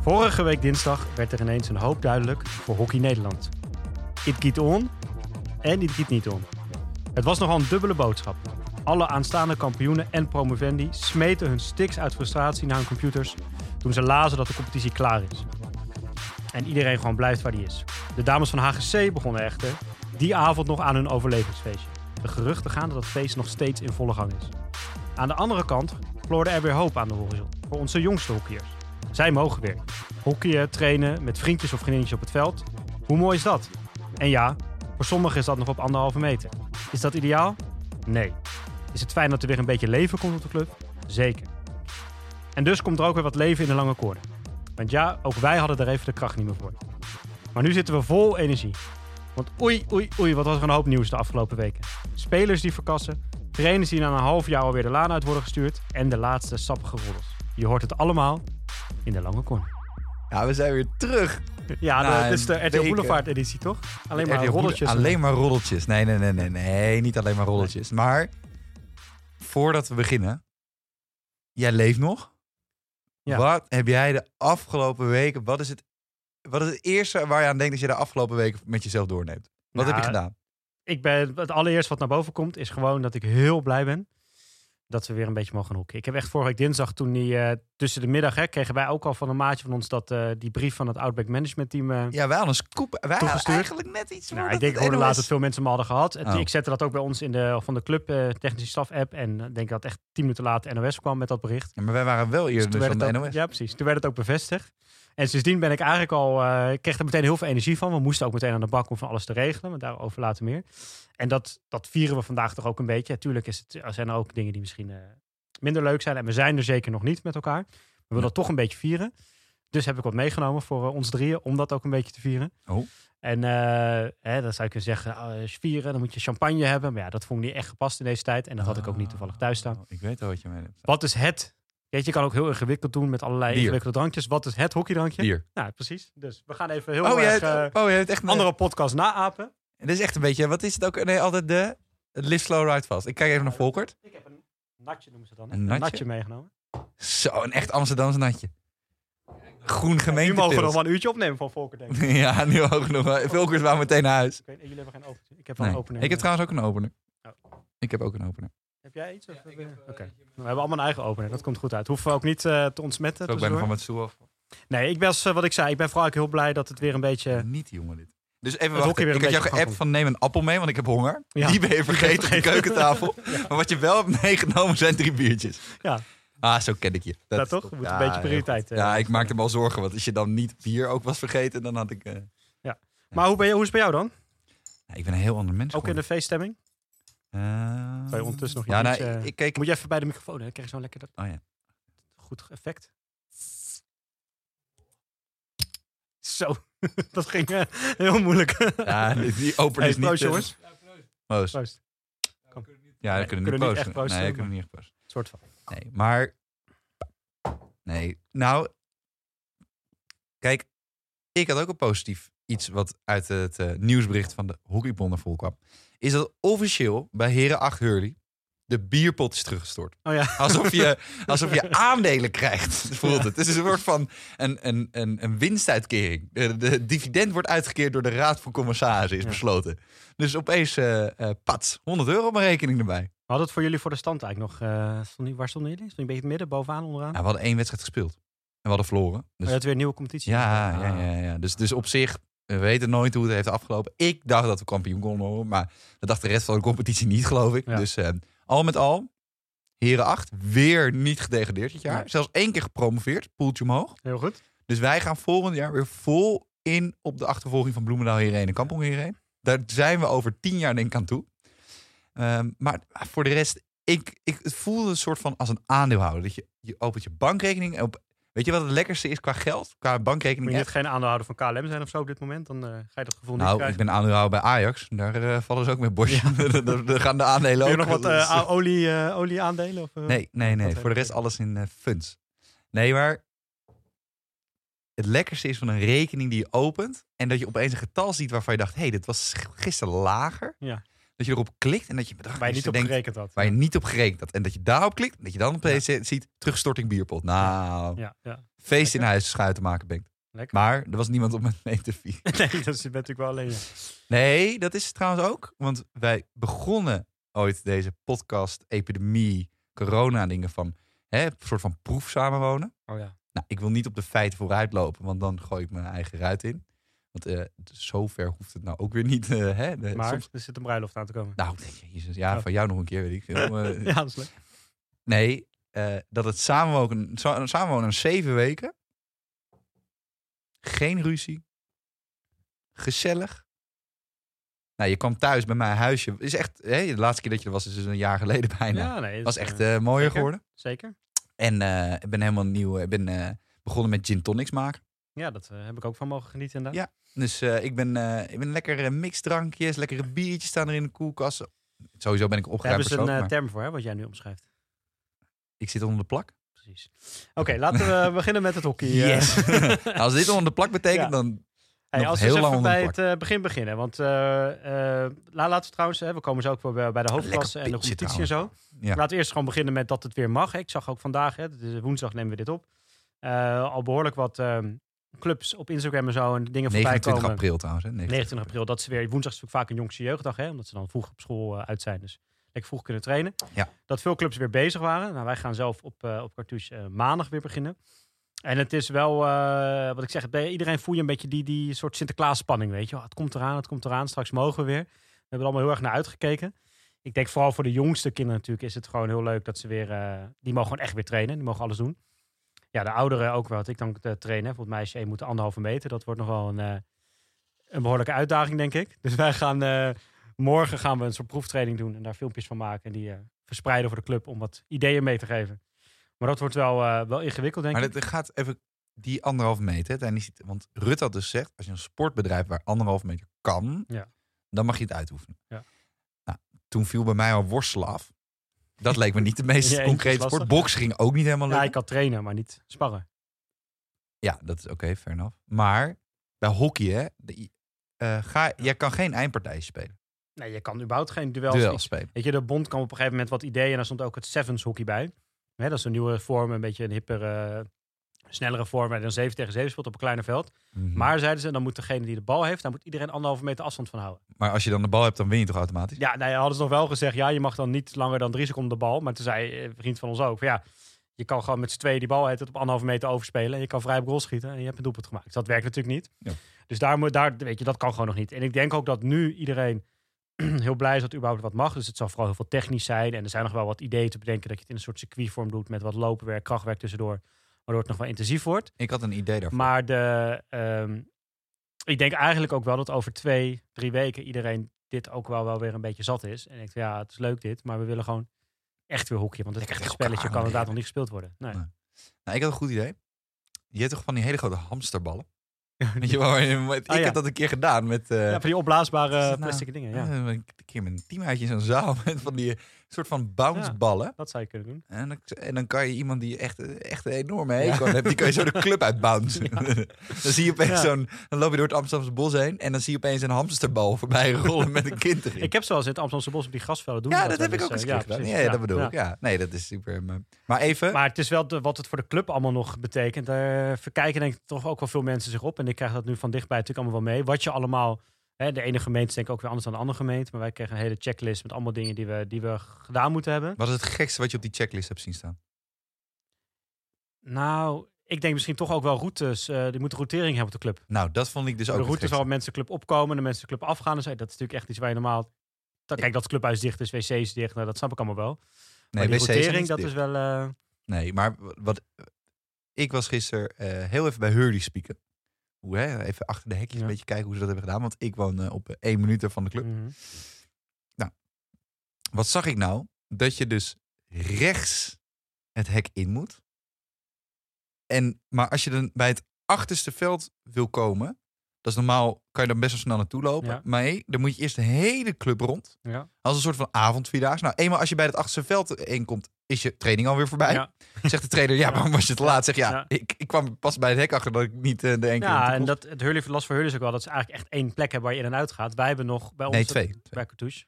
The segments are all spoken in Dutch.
Vorige week dinsdag werd er ineens een hoop duidelijk voor Hockey Nederland. It geht on en it geht niet on. Het was nogal een dubbele boodschap. Alle aanstaande kampioenen en promovendi smeten hun sticks uit frustratie naar hun computers toen ze lazen dat de competitie klaar is. En iedereen gewoon blijft waar die is. De dames van HGC begonnen echter die avond nog aan hun overlevingsfeestje. De geruchten gaan dat het feest nog steeds in volle gang is. Aan de andere kant gloorde er weer hoop aan de horizon voor onze jongste hockeyers. Zij mogen weer. Hockeyen, trainen, met vriendjes of vriendinnetjes op het veld. Hoe mooi is dat? En ja, voor sommigen is dat nog op anderhalve meter. Is dat ideaal? Nee. Is het fijn dat er weer een beetje leven komt op de club? Zeker. En dus komt er ook weer wat leven in de lange koorden. Want ja, ook wij hadden er even de kracht niet meer voor. Maar nu zitten we vol energie. Want oei, oei, oei, wat was er een hoop nieuws de afgelopen weken. Spelers die verkassen, trainers die na een half jaar alweer de laan uit worden gestuurd en de laatste sappige roddels. Je hoort het allemaal in de lange corner. Ja, we zijn weer terug. Ja, Nou, dat is de RTL. Boulevard editie, toch? Alleen maar roddeltjes. Alleen maar roddeltjes. Nee, nee, nee, nee, nee. Niet alleen maar roddeltjes. Maar voordat we beginnen. Jij leeft nog. Ja. Wat heb jij de afgelopen weken... Wat is, het, wat is het eerste waar je aan denkt als je de afgelopen weken met jezelf doorneemt? Wat heb je gedaan? Ik ben, het allereerst wat naar boven komt, is gewoon dat ik heel blij ben dat we weer een beetje mogen hoeken. Ik heb echt vorige week dinsdag, toen die eh, tussen de middag, hè, kregen wij ook al van een maatje van ons dat eh, die brief van het Outback Management Team. eh, Ja, wij hadden een scoop. Wij hadden eigenlijk net iets nou, ik denk, hoorde laatst dat veel mensen hem hadden gehad. Oh. Ik zette dat ook bij ons in de, van de club technische staf app. En ik denk dat echt tien minuten later NOS kwam met dat bericht. Ja, maar wij waren wel eerder dus van de ook- NOS. Ja, precies. Toen werd het ook bevestigd. En sindsdien ben ik eigenlijk al, eh, ik kreeg er meteen heel veel energie van. We moesten ook meteen aan de bak om van alles te regelen, maar daarover later meer. En dat, dat vieren we vandaag toch ook een beetje. Tuurlijk is het, er zijn er ook dingen die misschien eh, minder leuk zijn. En we zijn er zeker nog niet met elkaar. We willen dat toch een beetje vieren. Dus heb ik wat meegenomen voor eh, ons drieën om dat ook een beetje te vieren. Oh. En hè, dan zou je kunnen zeggen, je vieren, dan moet je champagne hebben. Maar ja, dat vond ik niet echt gepast in deze tijd. En dat had ik ook niet toevallig thuis staan. Oh, Ik weet al wat je mee hebt. Wat is het? Weet je, je kan ook heel ingewikkeld doen met allerlei Bier. ingewikkelde drankjes. Wat is het hockeydrankje? Bier. Nou, precies. Dus we gaan even heel Oh, erg hebt, eh, oh, hebt echt een andere podcast naapen. Dit is echt een beetje, wat is het ook? Nee, altijd de het live slow ride vast. Ik kijk even naar Volkert. Ik heb een natje, noemen ze dan. Een Een natje? natje, meegenomen. Zo, een echt Amsterdamse natje. Groen nu gemeente. mogen we nog wel een uurtje opnemen van Volker, denk ik. ja, nu ook nog. Volkert wou meteen naar huis. Ik weet, jullie hebben geen opener. Ik heb wel Nee. een opener. Ik heb trouwens ook een opener. Oh. Ik heb ook een opener. Heb jij iets? Of heb je- Oké. We hebben allemaal een eigen opener. Dat komt goed uit. Hoeven we ook niet eh, te ontsmetten. Ik ben er van stoel af. Nee, ik ben, eh, wat ik zei, ik ben vooral ook heel blij dat het weer een beetje... Niet jongen dit. Dus even Het wachten. hockey weer Ik een had jou geappt van neem een appel mee, want ik heb honger. Ja. Die ben je vergeten op de keukentafel. Maar wat je wel hebt meegenomen zijn drie biertjes. Ja. Ah, zo ken ik je. Dat, is toch? moeten Ja, een beetje prioriteit. eh, Ja, ik maakte me al zorgen. Want als je dan niet bier ook was vergeten, dan had ik... eh, Maar hoe, ben je, hoe is het bij jou dan? ja, ik ben een heel ander mens Ook in de feeststemming? Eh, Zou je ondertussen nog Ja, nou, biertje- ik, keek... Moet je even bij de microfoon, hè? Dan krijg je zo lekker dat Oh ja. goed effect. Zo, dat ging eh, heel moeilijk. Ja, die Hey, is niet... proost, eh, jongens. Proost. Proost. Ja, Nee, we kunnen niet niet posten. echt posten, Nee, maar- kunnen we niet echt posten. soort van. Nee, maar... Nee, nou... Kijk, ik had ook een positief iets wat uit het eh, nieuwsbericht van de Hockeybond naar voren kwam. Is dat officieel bij Heren 8 Hurley de bierpot is teruggestort. Oh ja. Alsof je, alsof je aandelen krijgt, voelt het. Het is een soort van een, een, een, een winstuitkering. De, de dividend wordt uitgekeerd door de Raad van Commissarissen, is Ja. besloten. Dus opeens, eh eh pats, 100 euro op mijn rekening erbij. We hadden het voor jullie voor de stand eigenlijk nog. eh, stond die, waar stonden jullie? Stond een beetje het midden, bovenaan, onderaan? Ja, we hadden één wedstrijd gespeeld. En we hadden verloren. Oh, Dus, je had weer een nieuwe competitie. ja, Ah. ja, ja, ja. Dus, dus op zich, we weten nooit hoe het heeft afgelopen. Ik dacht dat we kampioen konden worden, maar dat dacht de rest van de competitie niet, geloof ik. Ja. Dus eh, al met al, Heren 8, weer niet gedegradeerd dit jaar. Nee. Zelfs één keer gepromoveerd, poeltje omhoog. Heel goed. Dus wij gaan volgend jaar weer vol in op de achtervolging van Bloemendaal hierheen en Kampong hierheen. Daar zijn we over tien jaar denk ik aan toe. Ehm, maar voor de rest, ik, ik, het voelde een soort van als een aandeelhouder. Dat je, je opent je bankrekening. en Op, weet je wat het lekkerste is qua geld? Qua Moet bankrekening. je net app? geen aandeelhouder van KLM zijn of zo op dit moment, dan eh, ga je dat gevoel niet Nou, ik krijgen. ben aandeelhouder bij Ajax. Daar eh, vallen ze ook met bosje. Daar gaan de aandelen Heb je ook. nog wat eh, olie, olie aandelen? Of? Nee, nee, nee. Voor de rest je? alles in funds. Nee, maar het lekkerste is van een rekening die je opent. En dat je opeens een getal ziet waarvan je dacht, hé, hey, dit was gisteren lager. Ja. Dat je erop klikt en dat je bedrag Waar je niet op denkt, gerekend had. waar je niet op gerekend had. En dat je daarop klikt en dat je dan opeens ziet, terugstorting bierpot. Nou, Ja, ja. feest in huis schuiten maken ben. Lekker. Maar er was niemand mee te vieren. Nee, dat is natuurlijk wel alleen. ja. Nee, dat is trouwens ook. Want wij begonnen ooit deze podcast, epidemie, corona dingen van hè, een soort van proef samenwonen. Oh ja. Nou, ik wil niet op de feiten vooruit lopen, want dan gooi ik mijn eigen ruit in. Want eh zover hoeft het nou ook weer niet. eh, hè? De- Maar soms- er zit een bruiloft aan te komen. nou, jezus, ja, Oh. van jou nog een keer, weet ik veel. Eh, Ja, dat is leuk. Nee, dat het samenwonen, sa- samenwonen zeven weken. Geen ruzie. Gezellig. Nou, je kwam thuis bij mijn huisje. Is echt, hè, de laatste keer dat je er was, is dus een jaar geleden bijna. Ja, nee. dat was echt mooier zeker. geworden. zeker. En ik ben helemaal nieuw. Ik ben begonnen met gin tonics maken. Ja, dat eh, heb ik ook van mogen genieten inderdaad. Ja. Dus eh, ik ben, eh ik ben lekkere mixdrankjes, lekkere biertjes staan er in de koelkast. Sowieso ben ik een Daar opgeruimd hebben ze een maar term voor, hè, wat jij nu omschrijft. ik zit onder de plak. Precies. Oké, laten we beginnen met het hockey. Yes. Als dit onder de plak betekent, Ja. dan Hey, als we heel lang bij het begin beginnen. Want la- laten we trouwens, hè, we komen zo ook wel bij, bij de hoofdklasse en de competitie en zo. Ja. Laten we eerst gewoon beginnen met dat het weer mag. Hè. Ik zag ook vandaag, hè, woensdag nemen we dit op. al behoorlijk wat ehm, clubs op Instagram en zo en dingen voorbij 29 komen. april trouwens. Hè? 29 april, dat ze weer, woensdag is vaak een jongste jeugddag, hè, omdat ze dan vroeg op school eh, uit zijn. Dus lekker vroeg kunnen trainen. Ja. Dat veel clubs weer bezig waren. Nou, wij gaan zelf op, eh op Cartouche eh, maandag weer beginnen. En het is wel, wat ik zeg, bij iedereen voel je een beetje die, die soort Sinterklaas-spanning, weet je. het komt eraan, het komt eraan, straks mogen we weer. We hebben er allemaal heel erg naar uitgekeken. Ik denk vooral voor de jongste kinderen natuurlijk is het gewoon heel leuk dat ze weer, die mogen gewoon echt weer trainen. Die mogen alles doen. Ja, de ouderen ook wel. Wat ik dan uh, trainen. Voor het meisje je moet anderhalve meter. Dat wordt nog wel een, eh, een behoorlijke uitdaging, denk ik. Dus wij gaan eh, morgen gaan we een soort proeftraining doen en daar filmpjes van maken en die eh, verspreiden voor de club om wat ideeën mee te geven. Maar dat wordt wel, eh, wel ingewikkeld, denk Maar ik. het gaat even die anderhalve meter. hè, tijdens die- Want Rutte had dus gezegd, als je een sportbedrijf waar anderhalve meter kan, Ja. dan mag je het uitoefenen. Ja. Nou, toen viel bij mij al worstelen af. Dat leek me niet de meest Ja, concrete sport. Boksen ging ook niet helemaal Ja, lukken. ik kan trainen, maar niet sparren. Ja, dat is oké, fair enough. Maar bij hockey, hè, de- eh, ga, jij kan geen eindpartij spelen. Nee, je kan überhaupt geen duels. Duels Ik- spelen. Weet je, de bond kwam op een gegeven moment wat ideeën en daar stond ook het sevens hockey bij. Hè, dat is een nieuwe vorm, een beetje een hippere, snellere vorm. dan 7 tegen 7 speelt op een kleiner veld. Mhm. Maar zeiden ze, dan moet degene die de bal heeft, daar moet iedereen anderhalve meter afstand van houden. Maar als je dan de bal hebt, dan win je toch automatisch? Ja, nou ja, hadden ze nog wel gezegd, ja, je mag dan niet langer dan drie seconden de bal. Maar toen zei eh, een vriend van ons ook, van, ja, je kan gewoon met z'n tweeën die bal het op anderhalve meter overspelen. En je kan vrij op goal schieten en je hebt een doelpunt gemaakt. Dus dat werkt natuurlijk niet. Ja. Dus daar, moet, daar, weet je, dat kan gewoon nog niet. En ik denk ook dat nu iedereen heel blij is dat er überhaupt wat mag. Dus het zal vooral heel veel technisch zijn. En er zijn nog wel wat ideeën te bedenken dat je het in een soort circuitvorm doet met wat lopenwerk, krachtwerk tussendoor. Waardoor het nog wel intensief wordt. Ik had een idee daarvoor. Maar de, ehm, ik denk eigenlijk ook wel dat over twee, drie weken iedereen dit ook wel, wel weer een beetje zat is. En denkt, ja, het is leuk dit, maar we willen gewoon echt weer hockey. Want het echte tegen spelletje kan inderdaad nog niet gespeeld worden. Nee. Nee. Nou, ik had een goed idee. Je hebt toch van die hele grote hamsterballen? Weet je wel, ik Ah, ja. heb dat een keer gedaan met... eh, Ja, van die opblaasbare het nou? plastic dingen. Ja, een keer met een teamuitje in zo'n zaal met van die soort van bounceballen. dat zou je kunnen doen. En, dan, en dan kan je iemand die echt, echt een enorme hekel hebt, die kan je zo de club uitbouncen. dan zie je opeens Ja. zo'n, dan loop je door het Amsterdamse bos heen en dan zie je opeens een hamsterbal voorbij rollen met een kind erin. Ik heb zoals in het Amsterdamse bos op die grasvelden doen. ja, dat heb ik ook eens eens, een eh, keer gedaan. Ja, dat bedoel ik. Ja. Nee, dat is super. Maar, maar even, Maar het is wel de, wat het voor de club allemaal nog betekent. Daar verkijken denk ik toch ook wel veel mensen zich op. En ik krijg dat nu van dichtbij natuurlijk allemaal wel mee. Wat je allemaal... Hè, de ene gemeente denk ik ook weer anders dan de andere gemeente. Maar wij kregen een hele checklist met allemaal dingen die we, die we gedaan moeten hebben. wat is het gekste wat je op die checklist hebt zien staan? Nou, ik denk misschien toch ook wel routes. eh die moeten routering hebben op de club. Nou, dat vond ik dus ook de routes waar mensen de club opkomen, de mensen de club afgaan. Dus, dat is natuurlijk echt iets waar je normaal... Dan, kijk, dat het clubhuis dicht is, wc's dicht. Nou, dat snap ik allemaal wel. Nee, maar die routering, dat dicht. is wel... eh, Nee, maar wat ik was gisteren eh, heel even bij Hurley spieken. Hoe hè? Even achter de hekjes Ja. een beetje kijken hoe ze dat hebben gedaan. Want ik woon eh, op eh, één minuut van de club. mhm. Wat zag ik nou? Dat je dus rechts het hek in moet. En, maar als je dan bij het achterste veld wil komen, dat is normaal, kan je dan best wel snel naartoe lopen. Ja. Maar nee, dan moet je eerst de hele club rond. Ja. Als een soort van avondvierdaagse. Nou, eenmaal als je bij het achterste veld inkomt, is je training alweer voorbij. Ja. Zegt de trainer, ja, waarom was je te laat? Zeg ja, Ja. Ik, ik kwam pas bij het hek achter dat ik niet eh, de enkele... Ja, en dat, het Hurley, last voor Hurley is ook wel dat ze eigenlijk echt één plek hebben waar je in en uit gaat. Wij hebben nog bij ons... Nee, twee. Twee, Bij Cartouche.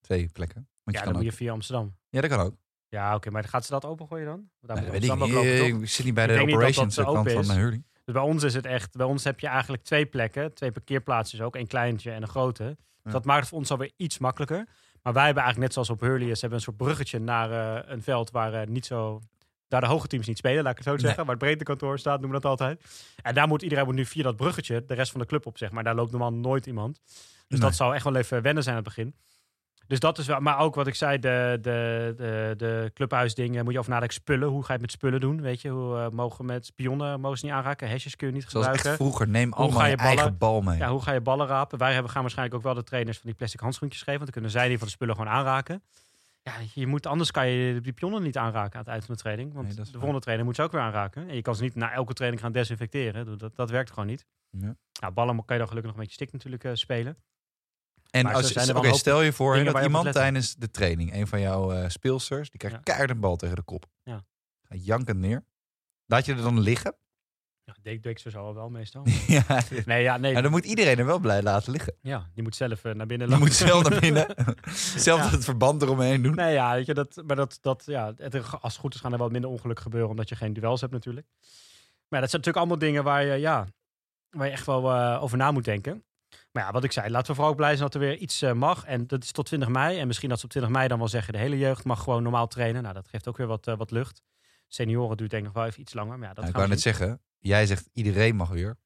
twee plekken. Want Ja, je dan moet je via Amsterdam. ja, dat kan ook. Ja, oké, maar gaat ze dat opengooien dan? Daar Nee, moet weet ik niet. Ik zit niet bij Ik de niet dat dat operations kant van Hurley. Dus bij ons is het echt, bij ons heb je eigenlijk twee plekken, twee parkeerplaatsen ook, een kleintje en een grote. Dus Ja. Dat maakt het voor ons alweer iets makkelijker. Maar wij hebben eigenlijk net zoals op Hurley, hebben een soort bruggetje naar eh, een veld waar eh, niet zo, daar de hoge teams niet spelen, laat ik het zo Nee. zeggen, waar het breedtekantoor staat, noemen we dat altijd. En daar moet iedereen moet nu via dat bruggetje de rest van de club op, zeg maar. Daar loopt normaal nooit iemand. Dus Nee. dat zou echt wel even wennen zijn aan het begin. Dus dat is wel, maar ook wat ik zei, de, de, de, de clubhuisdingen, moet je over nadenken. Spullen, hoe ga je het met spullen doen? Weet je, hoe eh, mogen met spionnen mogen ze niet aanraken? Hesjes kun je niet Zoals gebruiken. echt vroeger, neem allemaal ga je, ballen- eigen bal mee. Ja, hoe ga je ballen rapen? Wij hebben, gaan waarschijnlijk ook wel de trainers van die plastic handschoentjes geven. Want dan kunnen zij die van de spullen gewoon aanraken. Ja, je moet, anders kan je die pionnen niet aanraken aan het eind van de training. Want Nee, de volgende trainer moet ze ook weer aanraken. En je kan ze niet na elke training gaan desinfecteren. Dat, dat werkt gewoon niet. Ja. Nou, ballen kan je dan gelukkig nog met je stick natuurlijk eh, spelen. En Maar als, oké, wel stel je voor dat iemand tijdens de training, een van jouw eh, speelsters, die krijgt Ja. keihard een bal tegen de kop. Ja. Gaat jankend neer. Laat je er dan liggen? Ja, deed ik zo wel meestal. ja, Nee, ja, nee. Nou, dan moet iedereen er wel blij laten liggen. Ja, die moet zelf eh, naar binnen Je lopen. moet zelf naar binnen. zelf Ja. het verband eromheen doen. Nee, ja, weet je, dat, maar dat, dat, ja, het, als het goed is gaan er wat minder ongeluk gebeuren, omdat je geen duels hebt natuurlijk. Maar dat zijn natuurlijk allemaal dingen waar je, ja, waar je echt wel eh, over na moet denken. Maar ja, wat ik zei, laten we vooral ook blij zijn dat er weer iets eh, mag. En dat is tot 20 mei. En misschien dat ze op 20 mei dan wel zeggen, de hele jeugd mag gewoon normaal trainen. Nou, dat geeft ook weer wat, eh, wat lucht. Senioren duurt denk ik nog wel even iets langer. Maar ja, dat Nou, ik we net zeggen, jij zegt iedereen mag weer.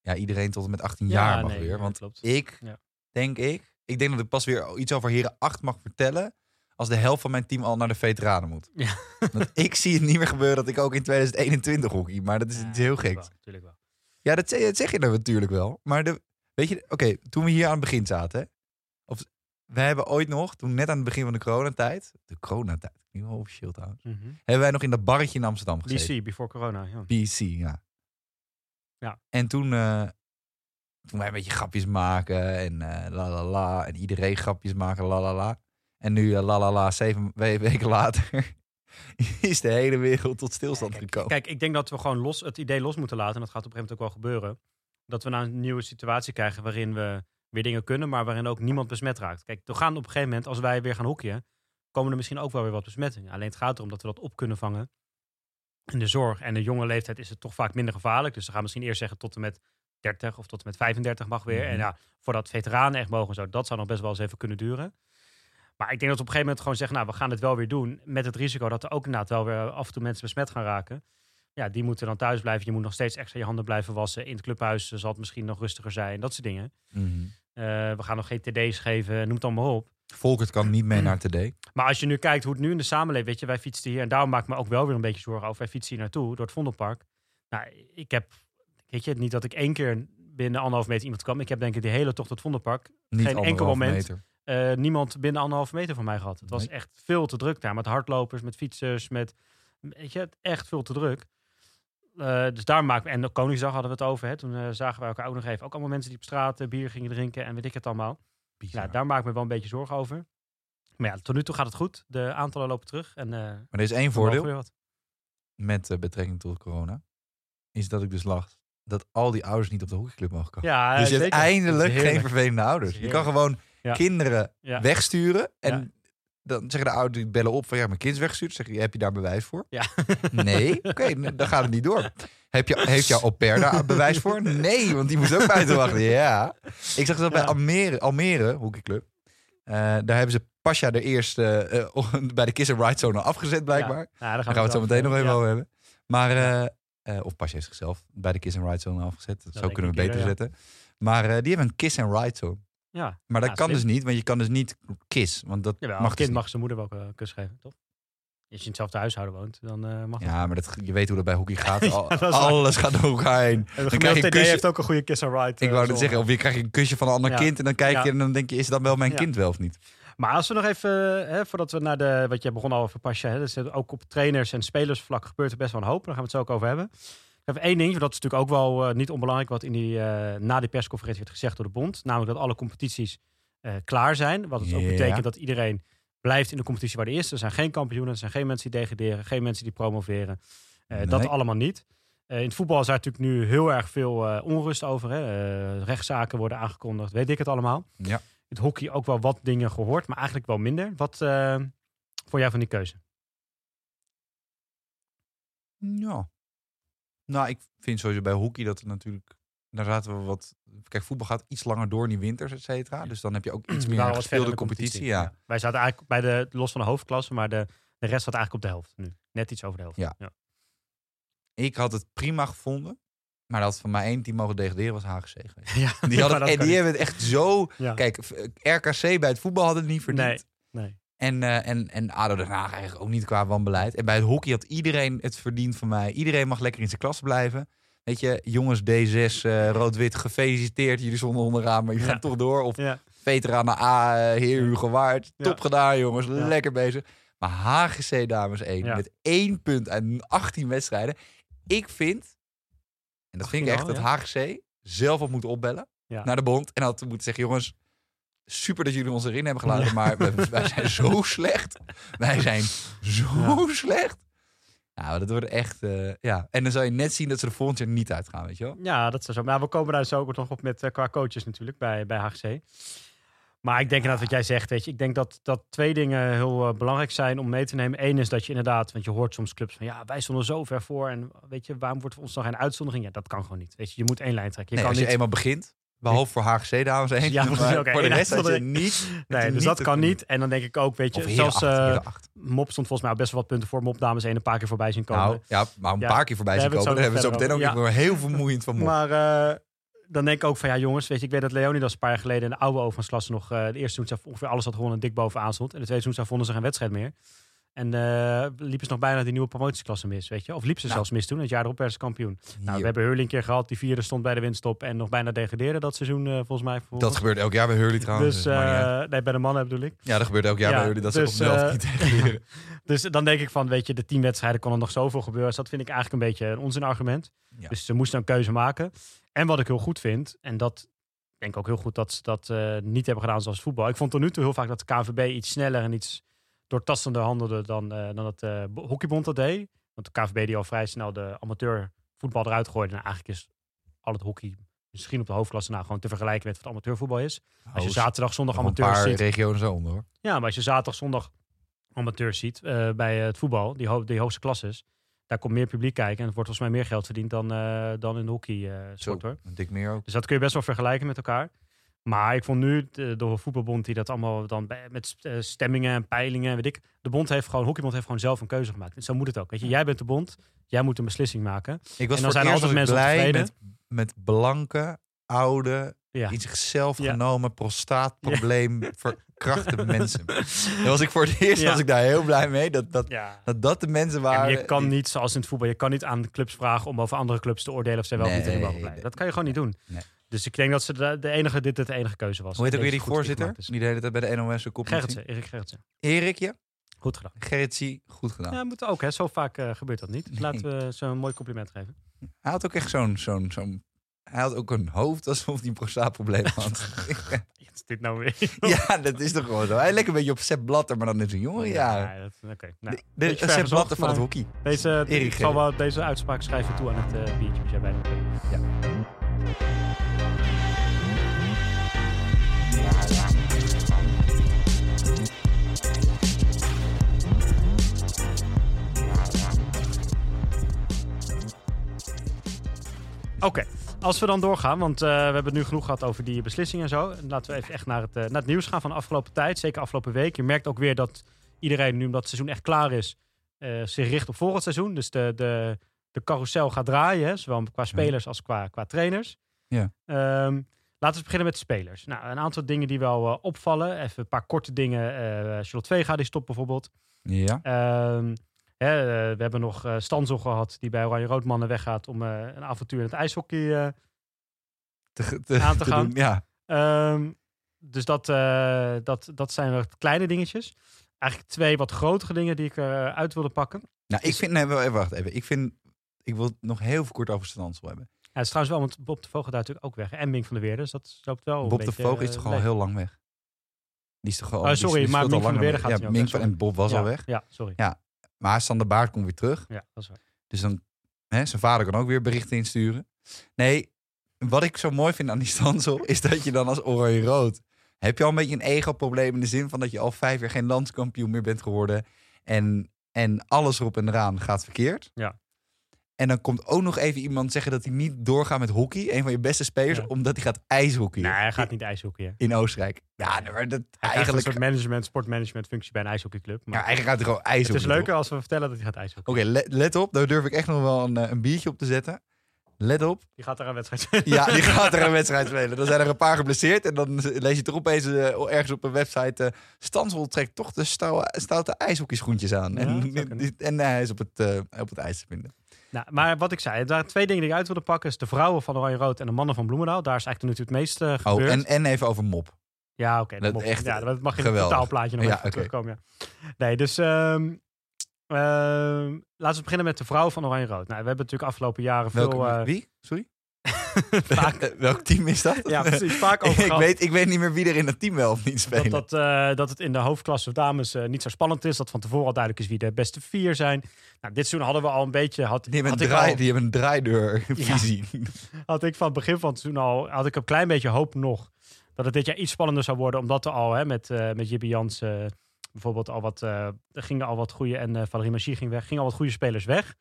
Ja, iedereen tot en met 18 Ja, jaar mag nee, weer. Want klopt. ik, Ja. denk ik, ik denk dat ik pas weer iets over Heren 8 mag vertellen. Als de helft van mijn team al naar de veteranen moet. Ja. Want ik zie het niet meer gebeuren dat ik ook in 2021 hockey. Maar dat is Ja, heel wel, natuurlijk wel. Ja, dat zeg, dat zeg je dan natuurlijk wel. Maar de, weet je, oké, toen we hier aan het begin zaten. Hè, of, we hebben ooit nog, toen net aan het begin van de coronatijd. De coronatijd, nu wel officieel trouwens. Mhm. Hebben wij nog in dat barretje in Amsterdam gezeten. BC, before corona. Ja. BC, ja. Ja. En toen, eh, toen wij een beetje grapjes maken en eh la la la. En iedereen grapjes maken, la la la. En nu, eh, la la la, zeven we- weken later is de hele wereld tot stilstand Ja, kijk, gekomen. Kijk, ik denk dat we gewoon los, het idee los moeten laten. En dat gaat op een gegeven moment ook wel gebeuren. Dat we naar een nieuwe situatie krijgen waarin we weer dingen kunnen, maar waarin ook niemand besmet raakt. Kijk, we gaan op een gegeven moment, als wij weer gaan hockeyen, komen er misschien ook wel weer wat besmettingen. Alleen het gaat erom dat we dat op kunnen vangen. In de zorg en de jonge leeftijd is het toch vaak minder gevaarlijk. Dus ze gaan misschien eerst zeggen tot en met 30 of tot en met 35 mag weer. En Mhm. ja, voordat veteranen echt mogen, en zo, dat zou nog best wel eens even kunnen duren. Maar ik denk dat we op een gegeven moment gewoon zeggen, nou, we gaan het wel weer doen. Met het risico dat er ook inderdaad wel weer af en toe mensen besmet gaan raken. Ja, die moeten dan thuis blijven. Je moet nog steeds extra je handen blijven wassen. In het clubhuis zal het misschien nog rustiger zijn. Dat soort dingen. Mhm. Eh, we gaan nog geen TD's geven, noem het allemaal op. Volkert kan niet mee naar TD. Maar als je nu kijkt hoe het nu in de samenleving... Weet je, wij fietsen hier. En daarom maak ik me ook wel weer een beetje zorgen over. Wij fietsen hier naartoe, door het Vondelpark. Nou, ik heb... Weet je, niet dat ik één keer binnen anderhalf meter iemand kwam. Ik heb denk ik die hele tocht het Vondelpark... Niet Geen enkel anderhalf moment. eh, niemand binnen anderhalve meter van mij gehad. Het was echt veel te druk daar. Met hardlopers, met fietsers, met... Weet je, echt veel te druk. Eh, dus daar maken we... En de Koningsdag hadden we het over. Hè. Toen eh, zagen we elkaar ook nog even. Ook allemaal mensen die op straat eh, bier gingen drinken en weet ik het allemaal. Bizar. Nou, daar maak ik me wel een beetje zorgen over. Maar ja, tot nu toe gaat het goed. De aantallen lopen terug. En, Maar er is één voordeel met betrekking tot corona. Is dat ik dus lach dat al die ouders niet op de hockeyclub mogen komen. Ja, dus je hebt eindelijk geen vervelende ouders. Je kan gewoon Ja. kinderen Ja. wegsturen. En Ja. Dan zeggen de ouders, die bellen op van ja, mijn kind is weggestuurd. Zeg je, heb je daar bewijs voor? Ja. Nee? Oké, dan gaat het niet door. Heb je, heeft jouw au pair daar bewijs voor? Nee, want die moest ook buiten wachten. Ja. Ik zag dat bij. Almere, Almere hockeyclub. Eh, daar hebben ze Pasja de eerste eh, bij de Kiss and Ride Zone al afgezet blijkbaar. Ja, daar Daar gaan we het zo meteen nog even over hebben. Maar, eh, of Pasja heeft zichzelf bij de Kiss and Ride Zone afgezet. zo kunnen we beter zetten. Maar die hebben een Kiss and Ride Zone. Ja. Maar dat Ja, kan dus niet, want je kan dus niet kiss. Want dat Jawel, mag een kind dus mag zijn moeder wel een kus geven, toch? Als je in hetzelfde huishouden woont, dan eh, mag dat. Ja, maar dat, je weet hoe dat bij hockey gaat. Al- waar. alles gaat door elkaar heen. En Dan krijg je TD kusje. heeft ook een goede kiss and ride. Ik eh, wou net zeggen, of je krijgt een kusje van een ander Ja. kind en dan kijk je en dan denk je, is dat wel mijn kind wel of niet? Maar als we nog even, hè, voordat we naar de, wat je begon al over Pasja, hè, dus ook op trainers- en spelersvlak gebeurt er best wel een hoop. Daar gaan we het zo ook over hebben. Even één ding, want dat is natuurlijk ook wel eh, niet onbelangrijk, wat in die, eh, na die persconferentie werd gezegd door de bond. Namelijk dat alle competities eh, klaar zijn. Wat het ook betekent dat iedereen blijft in de competitie waar de eerste. Er zijn geen kampioenen, er zijn geen mensen die degraderen, geen mensen die promoveren. Dat allemaal niet. In het voetbal is daar natuurlijk nu heel erg veel onrust over. Hè? Rechtszaken worden aangekondigd, weet ik het allemaal. Ja. Het hockey ook wel wat dingen gehoord, maar eigenlijk wel minder. Wat vond jij van die keuze? Ja. Nou, ik vind sowieso bij hockey dat het natuurlijk... Daar zaten we wat... Kijk, voetbal gaat iets langer door in die winters, et cetera. Dus dan heb je ook iets meer verder gespeelde de competitie. Ja. Wij zaten eigenlijk bij de, los van de hoofdklasse, maar de, de rest zat eigenlijk op de helft nu. Net iets over de helft. Ja. ja. Ik had het prima gevonden. Maar dat van maar één team mogen degraderen was HGC geweest. Ja, Die, hadden, en die hebben het echt zo... Ja. Kijk, RKC bij het voetbal had het niet verdiend. Nee, nee. En, eh, en, en ADO Den Haag eigenlijk ook niet qua wanbeleid. En bij het hockey had iedereen het verdiend van mij. Iedereen mag lekker in zijn klas blijven. Weet je, jongens D6, eh, rood-wit, gefeliciteerd. Jullie stonden onderaan, maar je Ja. gaat toch door. Of Ja. veteranen A, eh, heer Hugo Waard. Ja. Top gedaan, jongens. Lekker bezig. Maar HGC dames 1 Ja. met één punt uit 18 wedstrijden. Ik vind, en dat vind ik 18 echt, dat HGC zelf had moeten opbellen naar de bond. En had moeten zeggen, jongens, super dat jullie ons erin hebben gelaten. Maar wij, wij zijn zo slecht. Wij zijn zo slecht. Nou, dat wordt echt, eh, ja. En dan zou je net zien dat ze er volgend jaar niet uitgaan, weet je wel. Ja, dat is zo. Maar we komen daar zo ook nog op met eh, qua coaches natuurlijk bij, bij HGC. Maar ik denk inderdaad wat jij zegt, weet je. Ik denk dat, dat twee dingen heel eh, belangrijk zijn om mee te nemen. Eén is dat je inderdaad, want je hoort soms clubs van... ja, wij stonden zo ver voor en weet je, waarom wordt voor ons nog geen uitzondering? Ja, dat kan gewoon niet. Weet je, je moet één lijn trekken. Je Nee, kan als je niet... eenmaal begint, behalve voor HGC, dames en heren. Ja, maar voor de rest had je uitzondering. niet... Nee, dus dat kan niet. En dan denk ik ook, weet je, zelfs eh. Mop stond volgens mij al best wel wat punten voor. Mop dames één een paar keer voorbij zien komen. Nou, ja, maar een Ja, paar keer voorbij zien komen. we Daar hebben we zo meteen ook weer heel vermoeiend van mop. Maar eh, dan denk ik ook van ja, jongens, weet je, ik weet dat Leonidas een paar jaar geleden in de oude overgangsklasse nog eh, de eerste seizoen ongeveer alles had gewonnen en dik bovenaan stond. En de tweede seizoen vonden ze geen wedstrijd meer. En eh liepen ze nog bijna die nieuwe promotieklasse mis, weet je? Of liep ze Nou. zelfs mis toen. Het jaar erop werden ze kampioen. Nou, we hebben Hurling een keer gehad, die vierde stond bij de winststop en nog bijna degradeerde dat seizoen eh, volgens mij. Dat gebeurt elk jaar bij Hurley trouwens. Dus dus eh, nee, bij de mannen bedoel ik. ja, dat gebeurt elk jaar ja, bij Hurley. Dat ze dus, op zelf niet tegen Dus dan denk ik van, weet je, de tien wedstrijden kon er nog zoveel gebeuren. Dus dat vind ik eigenlijk een beetje een onzinargument. Ja. Dus ze moesten een keuze maken. En wat ik heel goed vind, en dat denk ik ook heel goed dat ze dat niet hebben gedaan zoals voetbal. Ik vond tot nu toe heel vaak dat de KNVB iets sneller en iets doortastender handelde dan, eh, dan het eh, bo- hockeybond dat deed. Want de KNVB die al vrij snel de amateurvoetbal eruit gooide. En eigenlijk is al het hockey misschien op de hoofdklasse nou gewoon te vergelijken met wat amateurvoetbal is. Als je Oh, zaterdag, zondag nog een amateurs paar ziet. zo onder hoor. Ja, maar als je zaterdag, zondag amateurs ziet eh, bij het voetbal, die, ho die hoogste klasses, daar komt meer publiek kijken en er wordt volgens mij meer geld verdiend dan, dan in de hockey Zo, sport hoor. een dik meer ook. Dus dat kun je best wel vergelijken met elkaar. Maar ik vond nu de, de voetbalbond die dat allemaal dan met eh, stemmingen en peilingen, weet ik. De bond heeft gewoon, hockeybond heeft gewoon zelf een keuze gemaakt. En zo moet het ook. Weet je, jij bent de bond, jij moet een beslissing maken. Ik was En dan zijn altijd mensen blij met, met blanke, oude, Ja. in zichzelf Ja. genomen prostaatprobleem verkrachte mensen. Daar was ik voor het eerst Ja. was ik daar heel blij mee. Dat dat, Ja. dat, dat de mensen Ja, waren. maar je kan niet, zoals in het voetbal, je kan niet aan de clubs vragen om over andere clubs te oordelen of ze wel of niet Nee, mogen blijven. nee, Dat kan je gewoon niet doen. nee. Dus ik denk dat ze de, de enige, dit het enige keuze was. Hoe heet ook weer die voorzitter? is. Die de hele tijd bij de NOS een kop Gerritsen, Erik Gerritsen. Erikje, Goed gedaan. Gerritsie, goed gedaan. Ja, moet ook, hè. Zo vaak eh, gebeurt dat niet. Dus Nee. laten we ze een mooi compliment geven. Hij had ook echt zo'n, zo'n, zo'n... Hij had ook een hoofd alsof hij een prostaatprobleem had. Is dit nou weer? ja, dat is toch gewoon zo. Hij lijkt een beetje op Sepp Blatter, maar dan in zijn jonge jaren. Ja, dat- Oké. Nou, De, de, Sepp Blatter van het hockey. Deze, Erik ik zal wel deze uitspraak schrijven toe aan het eh, biertje. jij bij Oké, als we dan doorgaan, want eh, we hebben het nu genoeg gehad over die beslissingen en zo. En laten we even echt naar het, eh, naar het nieuws gaan van de afgelopen tijd, zeker afgelopen week. Je merkt ook weer dat iedereen, nu omdat het seizoen echt klaar is, eh, zich richt op volgend seizoen. Dus de, de, de carousel gaat draaien, zowel qua spelers als qua, qua trainers. Ja. Ehm, laten we beginnen met de spelers. Nou, een aantal dingen die wel opvallen. Even een paar korte dingen. eh Charlotte Vega, die stopt bijvoorbeeld. Ja. Ehm, hè, eh, we hebben nog eh Stanzel gehad, die bij Oranje Roodmannen weggaat om eh, een avontuur in het ijshockey Te, te, Aan te gaan. doen. Ja. Ehm, dus dat, dat, dat zijn wat kleine dingetjes. Eigenlijk twee wat grotere dingen die ik eruit wilde pakken. Nou, ik vind... Nee, wacht even. Ik vind... Ik wil het nog heel veel kort over Stansel hebben. Ja, het is trouwens wel, want Bob de Vogel daar natuurlijk ook weg. En Mink van der Weerde, dus dat loopt wel een Bob de Vogel is toch al heel lang weg? Die is toch gewoon. Oh, die- sorry, die maar al Mink van der Weerde mee. gaat Ja, Mink van en Bob was ja, al weg. Ja, sorry. Maar Sander Baart komt weer terug. Ja, dat is waar. Dus dan, hè, zijn vader kan ook weer berichten insturen. Nee, wat ik zo mooi vind aan die standsel is dat je dan als oranje-rood... heb je al een beetje een ego-probleem in de zin van dat je al vijf jaar geen landskampioen meer bent geworden. En, en alles erop en eraan gaat verkeerd. Ja. En dan komt ook nog even iemand zeggen dat hij niet doorgaat met hockey. Een van je beste spelers, Ja. omdat hij gaat ijshockey Nee, hij gaat niet ijshockeyen. in Oostenrijk. Ja, maar dat Hij krijgt eigenlijk... een soort management, sportmanagement functie bij een ijshockeyclub. Maar Ja, eigenlijk gaat hij gewoon het ijshockey. is leuker als we vertellen dat hij gaat ijshockeyen. Oké, let, let op. Daar durf ik echt nog wel een, eh, een biertje op te zetten. Let op. Die gaat daar een wedstrijd spelen. Ja, die gaat er een wedstrijd spelen. Dan zijn er een paar geblesseerd. En dan lees je toch opeens eh, ergens op een website... eh Stansel trekt toch de stoute ijshockeyschoentjes aan. Ja, en en hij is op het, op het ijs te vinden. Nou, maar wat ik zei, waren twee dingen die ik uit wilde pakken. Is de vrouwen van Oranje Rood en de mannen van Bloemendaal. Daar is eigenlijk natuurlijk het meest eh, Oh, gebeurd. en, en even over mop. Ja, oké. Dat dat, echt, ja, dat mag je in het geweldig. totaalplaatje nog Ja, even oké. terugkomen. Ja. Nee, dus ehm, ehm, laten we beginnen met de vrouwen van Oranje Rood. Nou, we hebben natuurlijk afgelopen jaren veel... Welke, eh, wie? Sorry? vaak, Welk team is dat? ja, precies. Vaak over ik, weet, ik weet niet meer wie er in het team wel of niet spelen. dat, dat, eh, dat het in de hoofdklasse dames eh, niet zo spannend is. Dat van tevoren al duidelijk is wie de beste vier zijn. Nou, dit seizoen hadden we al een beetje... Had, die, hebben had, een ik draai, al, die hebben een draaideurvisie. had ik van het begin van het seizoen al... Had ik een klein beetje hoop nog dat het dit jaar iets spannender zou worden. Omdat er al hè, met, eh met Jibbe Jans eh, bijvoorbeeld al wat... eh, er gingen al wat goede... En eh Valerie Magie ging weg. Gingen al wat goede spelers weg.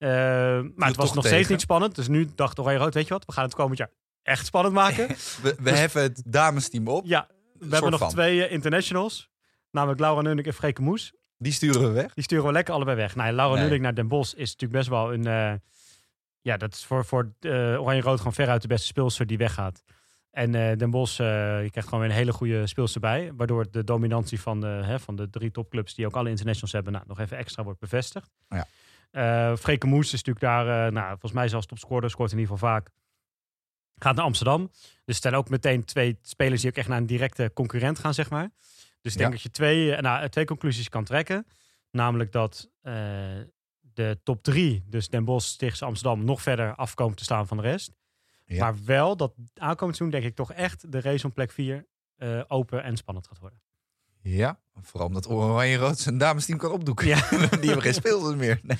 Eh, maar het was nog steeds niet spannend. Dus nu dacht Oranje Rood, weet je wat? We gaan het komend jaar echt spannend maken. We, we heffen het damesteam op. ja, we hebben nog van. twee eh, internationals. Namelijk Laura Nunnik en Freke Moes. Die sturen we weg. Die sturen we lekker allebei weg. Nou, Laura Nee. Nunnik naar Den Bosch is natuurlijk best wel een... eh, ja, dat is voor, voor Oranje-Rood gewoon veruit de beste speelster die weggaat. En Den Bosch, je krijgt gewoon weer een hele goede speelster bij. Waardoor de dominantie van de, hè, van de drie topclubs die ook alle internationals hebben... Nou, nog even extra wordt bevestigd. Ja. Eh, Freke Moes is natuurlijk daar, eh, nou, volgens mij zelfs topscorer. Scoort in ieder geval vaak. Gaat naar Amsterdam. Dus zijn ook meteen twee spelers die ook echt naar een directe concurrent gaan, zeg maar. Dus ik denk Ja. dat je twee, eh, nou, twee conclusies kan trekken. Namelijk dat de top drie, dus Den Bosch, Stichtse Amsterdam, nog verder afkomen te staan van de rest. Ja. Maar wel dat aankomend seizoen denk ik toch echt de race om plek 4 open en spannend gaat worden. Ja, vooral omdat Oranje Rood zijn damesteam kan opdoeken. Ja. Die hebben geen speelsters meer. Nee,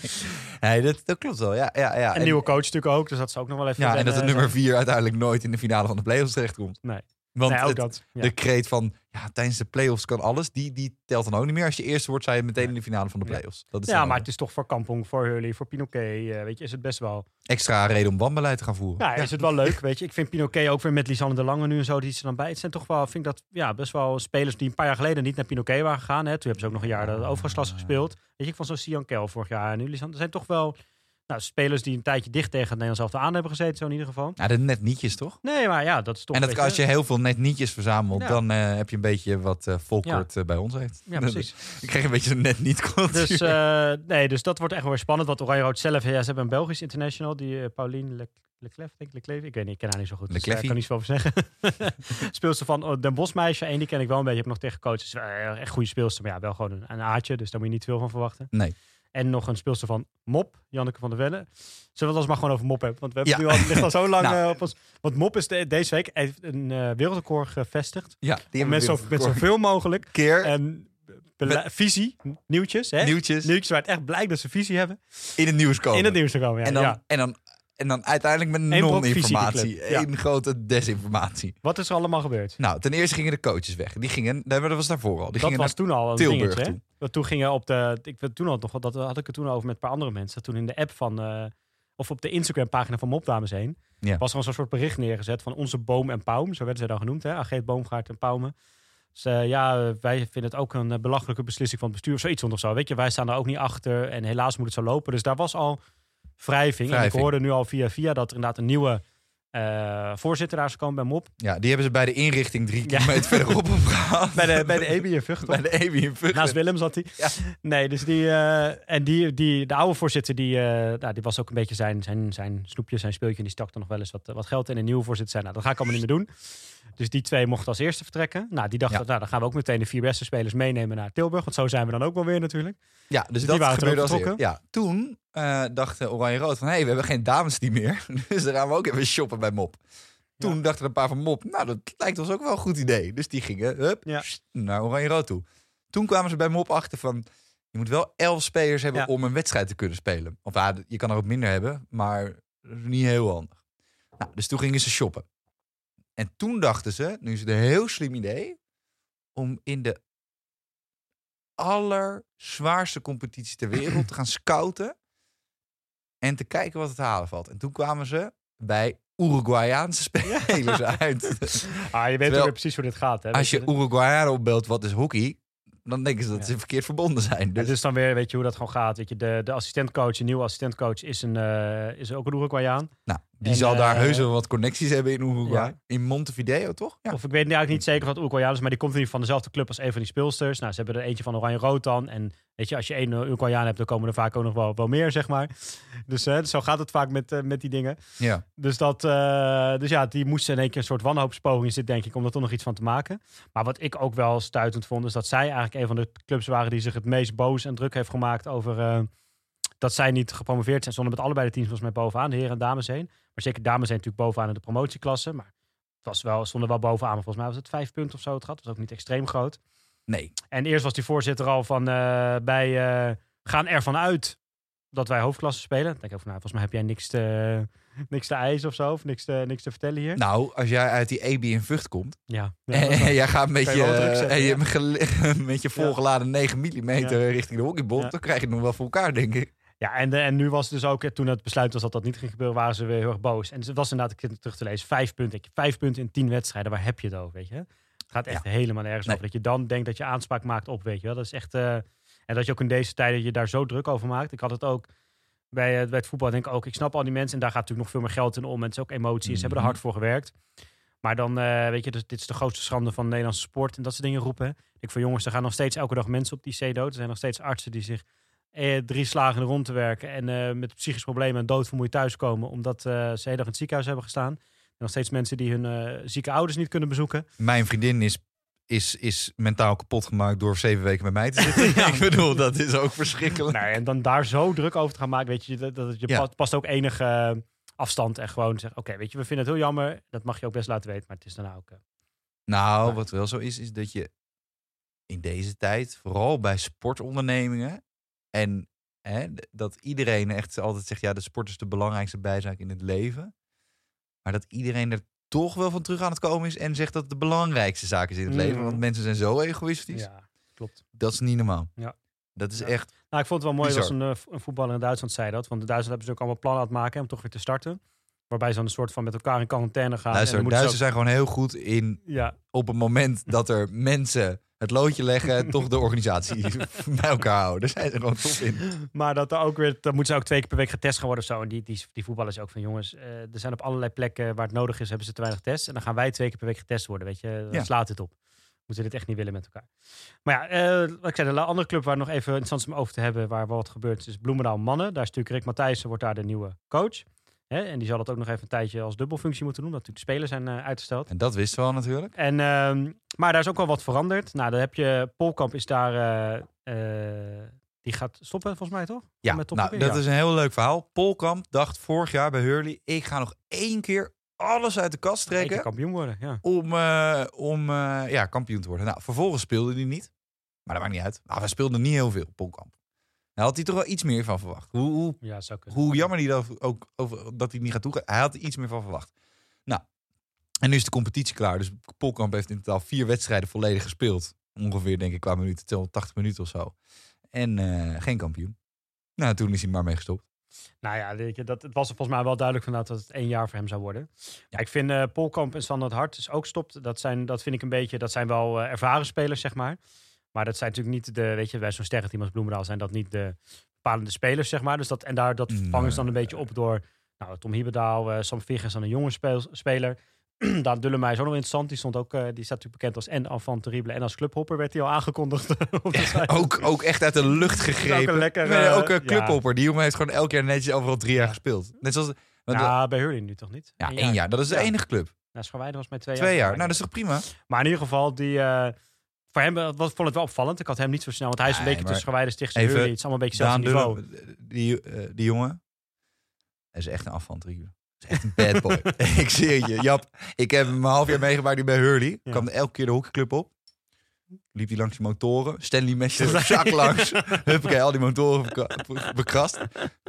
nee dat, dat klopt wel. Ja, ja, ja. Een nieuwe coach natuurlijk ook, dus dat zou ook nog wel even Ja, en dat de wennen nummer vier uiteindelijk nooit in de finale van de playoffs terechtkomt. Nee. Want nee, ook het- dat. Ja. de kreet van ja, tijdens de playoffs kan alles, die, die telt dan ook niet meer. Als je eerste wordt, zij je meteen in de finale van de playoffs. Dat is ja, maar het is toch voor Kampong, voor Hurley, voor Pinoquet, eh, weet je, is het best wel... extra reden om wanbeleid te gaan voeren. Ja, is het wel leuk, weet je. Ik vind Pinoquet ook weer met Lisanne de Lange nu en zo, die er dan bij. Het zijn toch wel, vind ik dat, ja, best wel spelers die een paar jaar geleden niet naar Pinoquet waren gegaan. Hè. Toen hebben ze ook nog een jaar de overgangsklasse gespeeld. Weet je, ik vond zo'n Sian Kel vorig jaar en nu Lisanne. Er zijn toch wel nou, spelers die een tijdje dicht tegen het Nederlands elftal aan hebben gezeten, zo in ieder geval. Ja, dat net nietjes toch? Nee, maar ja, dat is toch... en dat als je heel veel net nietjes verzamelt, Ja. dan eh, heb je een beetje wat eh Volkert eh, bij ons heeft. Ja, precies. Ik kreeg een beetje een net niet cultuur. Dus, nee, dus dat wordt echt wel weer spannend. Want Oranje Rood zelf, ja, ze hebben een Belgisch international, die Pauline Le Leclef, denk ik, Leclef. Ik weet niet, ik ken haar niet zo goed. Dus, kan niet zoveel over zeggen. speelster van oh, Den Bosmeisje, één die ken ik wel een beetje. Heb ik nog tegen eh, echt goede speelster, maar ja, wel gewoon een, een aardje. Dus daar moet je niet veel van verwachten. Nee. En nog een speelster van Mop, Janneke van der Velle. Zullen we het als maar gewoon over Mop hebben? Want we hebben Ja. nu al, ligt al zo lang Nou. eh, op ons. Want Mop is de- deze week heeft een eh, wereldrecord gevestigd. Ja, die Met, zo, zoveel mogelijk. keer En visie, nieuwtjes. Hè? nieuwtjes Nieuwtjes waar het echt blijkt dat ze visie hebben. in het nieuws komen. In het nieuws komen, ja. en, dan, ja. en, dan, en dan uiteindelijk met non-informatie. club. Ja. Één grote desinformatie. Wat is er allemaal gebeurd? Nou, ten eerste gingen de coaches weg. Die gingen, dat was daarvoor al. Die dat gingen was toen al een Tilburg dingetje, toe. Dat toen gingen op de... Ik weet toen al nog, dat had ik het toen over met een paar andere mensen. Toen in de app van... eh, of op de Instagram pagina van Mopdames heen. Ja. Was er een soort bericht neergezet van onze boom en pauw. Zo werden zij dan genoemd, hè? Ageet, Boomgaard en Pauwme. Dus eh, ja, wij vinden het ook een eh, belachelijke beslissing van het bestuur. of Zoiets of zo. Weet je, wij staan daar ook niet achter. En helaas moet het zo lopen. Dus daar was al wrijving. En ik Wrijving. hoorde nu al via via dat er inderdaad een nieuwe eh, voorzitter komen bij Mop. Ja, die hebben ze bij de inrichting drie Ja. kilometer verderop opgehaald. Bij de, bij de EBI in Vught. bij de EBI in Vught. Naast Willem zat hij. Ja. Nee, dus die. eh, en die, die, de oude voorzitter, die, eh, nou, die was ook een beetje zijn, zijn, zijn snoepje, zijn speeltje. En die stak er nog wel eens wat, wat geld in. En de nieuwe voorzitter zei: Nou, dat ga ik allemaal niet meer doen. Dus die twee mochten als eerste vertrekken. Nou, die dachten: Ja. Nou, dan gaan we ook meteen de vier beste spelers meenemen naar Tilburg. Want zo zijn we dan ook wel weer natuurlijk. Ja, dus die dat waren er gebeurde als. Ja, toen eh dacht eh, Oranje Rood van... hé, hey, we hebben geen damesteam meer. dus dan gaan we ook even shoppen bij Mop. Toen dachten een paar van Mop, nou, dat lijkt ons ook wel een goed idee. Dus die gingen hup, Ja. naar Oranje-Rood toe. Toen kwamen ze bij Mop achter van... je moet wel elf spelers hebben om een wedstrijd te kunnen spelen. Of ja, je kan er ook minder hebben, maar niet heel handig. Nou, dus toen gingen ze shoppen. En toen dachten ze, nu is het een heel slim idee... om in de allerzwaarste competitie ter wereld te gaan scouten... en te kijken wat het halen valt. En toen kwamen ze bij Uruguayaanse spelers uit. Ah, je weet Terwijl- ook precies hoe dit gaat. Hè? Als je Uruguayanen opbelt wat is hockey, dan denken ze dat Ja. ze verkeerd verbonden zijn. Het Dus is dan weer, weet je hoe dat gewoon gaat. Weet je, de, de assistentcoach, een nieuwe assistentcoach, is, een, eh, is ook een Uruguayaan. nou, die en, zal daar eh, heus wel wat connecties hebben in Uruguay. Ja. In Montevideo, toch? Ja. Of ik weet eigenlijk niet zeker wat Uruguayaan is, maar die komt in ieder geval van dezelfde club als een van die speelsters. Nou, ze hebben er eentje van Oranje-Rood dan. En weet je, als je één Uruguayaan hebt, dan komen er vaak ook nog wel, wel meer, zeg maar. Dus eh, zo gaat het vaak met, eh, met die dingen. ja. Dus, dat, eh, dus ja, die moesten in één keer een soort wanhoopspoging zitten, denk ik, om er toch nog iets van te maken. Maar wat ik ook wel stuitend vond, is dat zij eigenlijk een van de clubs waren die zich het meest boos en druk heeft gemaakt over eh, dat zij niet gepromoveerd zijn. Zonder met allebei de teams volgens mij bovenaan, de heren en dames heen. Maar zeker dames zijn natuurlijk bovenaan in de promotieklasse. Maar het was wel, stonden wel bovenaan. Maar volgens mij was het vijf punten of zo het gat. Dat was ook niet extreem groot. Nee. En eerst was die voorzitter al van eh, bij eh, gaan ervan uit dat wij hoofdklasse spelen. Dan denk ik van, nou, volgens mij heb jij niks te, niks te eisen of zo. Of niks te, niks te vertellen hier. Nou, als jij uit die EB in Vught komt Ja. en jij gaat met je, zetten, en je ja. met je volgeladen 9 mm richting de hockeybond, dan krijg je het nog wel voor elkaar, denk ik. Ja en, de, en nu was het dus ook, eh, toen het besluit was dat dat niet ging gebeuren, waren ze weer heel erg boos. En het was inderdaad, ik het terug te lezen, vijf punten. Vijf punten in tien wedstrijden, waar heb je het over, weet je? Het gaat echt helemaal nergens Nee. over. Dat je dan denkt dat je aanspraak maakt op, weet je wel. Dat is echt, eh, en dat je ook in deze tijden je daar zo druk over maakt. Ik had het ook bij, eh, bij het voetbal, denk ik ook, ik snap al die mensen en daar gaat natuurlijk nog veel meer geld in om. En het is ook emotie, ze hebben er Mhm. hard voor gewerkt. Maar dan, eh, weet je, dus dit is de grootste schande van de Nederlandse sport en dat soort dingen roepen. Ik van jongens, er gaan nog steeds elke dag mensen op die C dood. Er zijn nog steeds artsen die zich eh, drie slagen rond te werken en eh, met psychische problemen en doodvermoeid thuiskomen omdat eh, ze de hele dag in het ziekenhuis hebben gestaan. En nog steeds mensen die hun zieke ouders niet kunnen bezoeken. Mijn vriendin is, is, is mentaal kapot gemaakt door zeven weken met mij te zitten. ik bedoel, dat is ook verschrikkelijk. Nou, en dan daar zo druk over te gaan maken, weet je, dat, dat je Ja. past, past ook enige afstand en gewoon zeggen, oké, weet je, we vinden het heel jammer. Dat mag je ook best laten weten, maar het is daarna ook... eh, Nou, Maar- wat wel zo is, is dat je in deze tijd, vooral bij sportondernemingen, en hè, dat iedereen echt altijd zegt, ja, de sport is de belangrijkste bijzaak in het leven. Maar dat iedereen er toch wel van terug aan het komen is en zegt dat het de belangrijkste zaak is in het leven. Want mensen zijn zo egoïstisch. ja, klopt. Dat is niet normaal. Ja. Dat is Ja. echt. Nou, ik vond het wel mooi, Bizar. was een, een voetballer in Duitsland zei dat. Want de Duitsers hebben ze ook allemaal plannen aan het maken om toch weer te starten. Waarbij ze dan een soort van met elkaar in quarantaine gaan. Luister, Duitsers zijn gewoon heel goed in Ja, op het moment dat er mensen het loodje leggen, toch de organisatie bij elkaar houden. Daar zijn ze gewoon top in. maar dat er ook weer, dan moeten ze ook twee keer per week getest gaan worden of zo. En die, die, die voetballers ook van jongens, eh, er zijn op allerlei plekken waar het nodig is, hebben ze te weinig tests. En dan gaan wij twee keer per week getest worden, weet je. Dan Ja. slaat het op. Moeten dit echt niet willen met elkaar. Maar ja, eh, wat ik zei, de andere club waar nog even interessant is om over te hebben, waar wel wat gebeurt, is Bloemendaal Mannen. Daar is natuurlijk Rick Matthijssen, wordt daar de nieuwe coach. Hè? En die zal dat ook nog even een tijdje als dubbelfunctie moeten doen, omdat natuurlijk de spelers zijn eh, uitgesteld. En dat wisten we al natuurlijk. En, ehm, maar daar is ook wel wat veranderd. Nou, dan heb je Polkamp is daar. eh, eh, die gaat stoppen, volgens mij toch? Ja, Met nou, dat is een heel leuk verhaal. Polkamp dacht vorig jaar bij Hurley, ik ga nog één keer alles uit de kast Eén trekken kampioen worden. Ja. om, om ja, kampioen te worden. Nou, vervolgens speelde hij niet. Maar dat maakt niet uit. Nou, hij speelde niet heel veel, Polkamp. Daar had hij toch wel iets meer van verwacht. Hoe, hoe ja, zou kunnen. Hoe jammer hij dat ook over dat hij niet gaat toegeven. Hij had er iets meer van verwacht. Nou, en nu is de competitie klaar. Dus Polkamp heeft in totaal vier wedstrijden volledig gespeeld. Ongeveer, denk ik, qua minuten. 280 minuten of zo. En eh, geen kampioen. Nou, toen is hij maar mee gestopt. Nou ja, weet je, dat, het was volgens mij wel duidelijk van dat het één jaar voor hem zou worden. Ja, ik vind eh Polkamp en het Hart is ook stopt. Dat, zijn, dat vind ik een beetje, dat zijn wel eh, ervaren spelers, zeg maar. Maar dat zijn natuurlijk niet de, weet je, bij zo'n sterrenteam als Bloemendaal zijn dat niet de bepalende spelers, zeg maar. Dus dat, en daar, dat vangen ze dan een beetje op door nou, Tom Hieberdaal, eh Sam Vigers dan een jonge speel, speler. Daan Dullemij is ook nog interessant. Die, stond ook, eh, die staat natuurlijk bekend als en enfant terrible. En als clubhopper werd hij al aangekondigd. ook, ook echt uit de lucht gegrepen. een lekkere- Nee, ook een ja. clubhopper. Die jongen heeft gewoon elk jaar netjes overal drie jaar Ja. gespeeld. Net zoals... Nou, bij Hurley nu toch niet? ja, één jaar. Dat is de Ja. enige club. Nou, Scharweide was met twee, Twee jaar. jaar. Nou, dat is toch prima? Maar in ieder geval, die, eh, voor hem eh, wat, vond het wel opvallend. Ik had hem niet zo snel, want hij is een Nee, beetje tussen Stichtse even Hurley. Het is allemaal een beetje hetzelfde niveau. Dullem, die, eh, die jongen. Hij is echt een afvantriever. is echt een bad boy. ik zie je. Jap, ik heb hem een half jaar meegemaakt nu bij Hurley. Ja. kwam elke keer de hockeyclub op. Liep hij langs de motoren. Stanley mesje zak langs. Huppakee, al die motoren bekrast.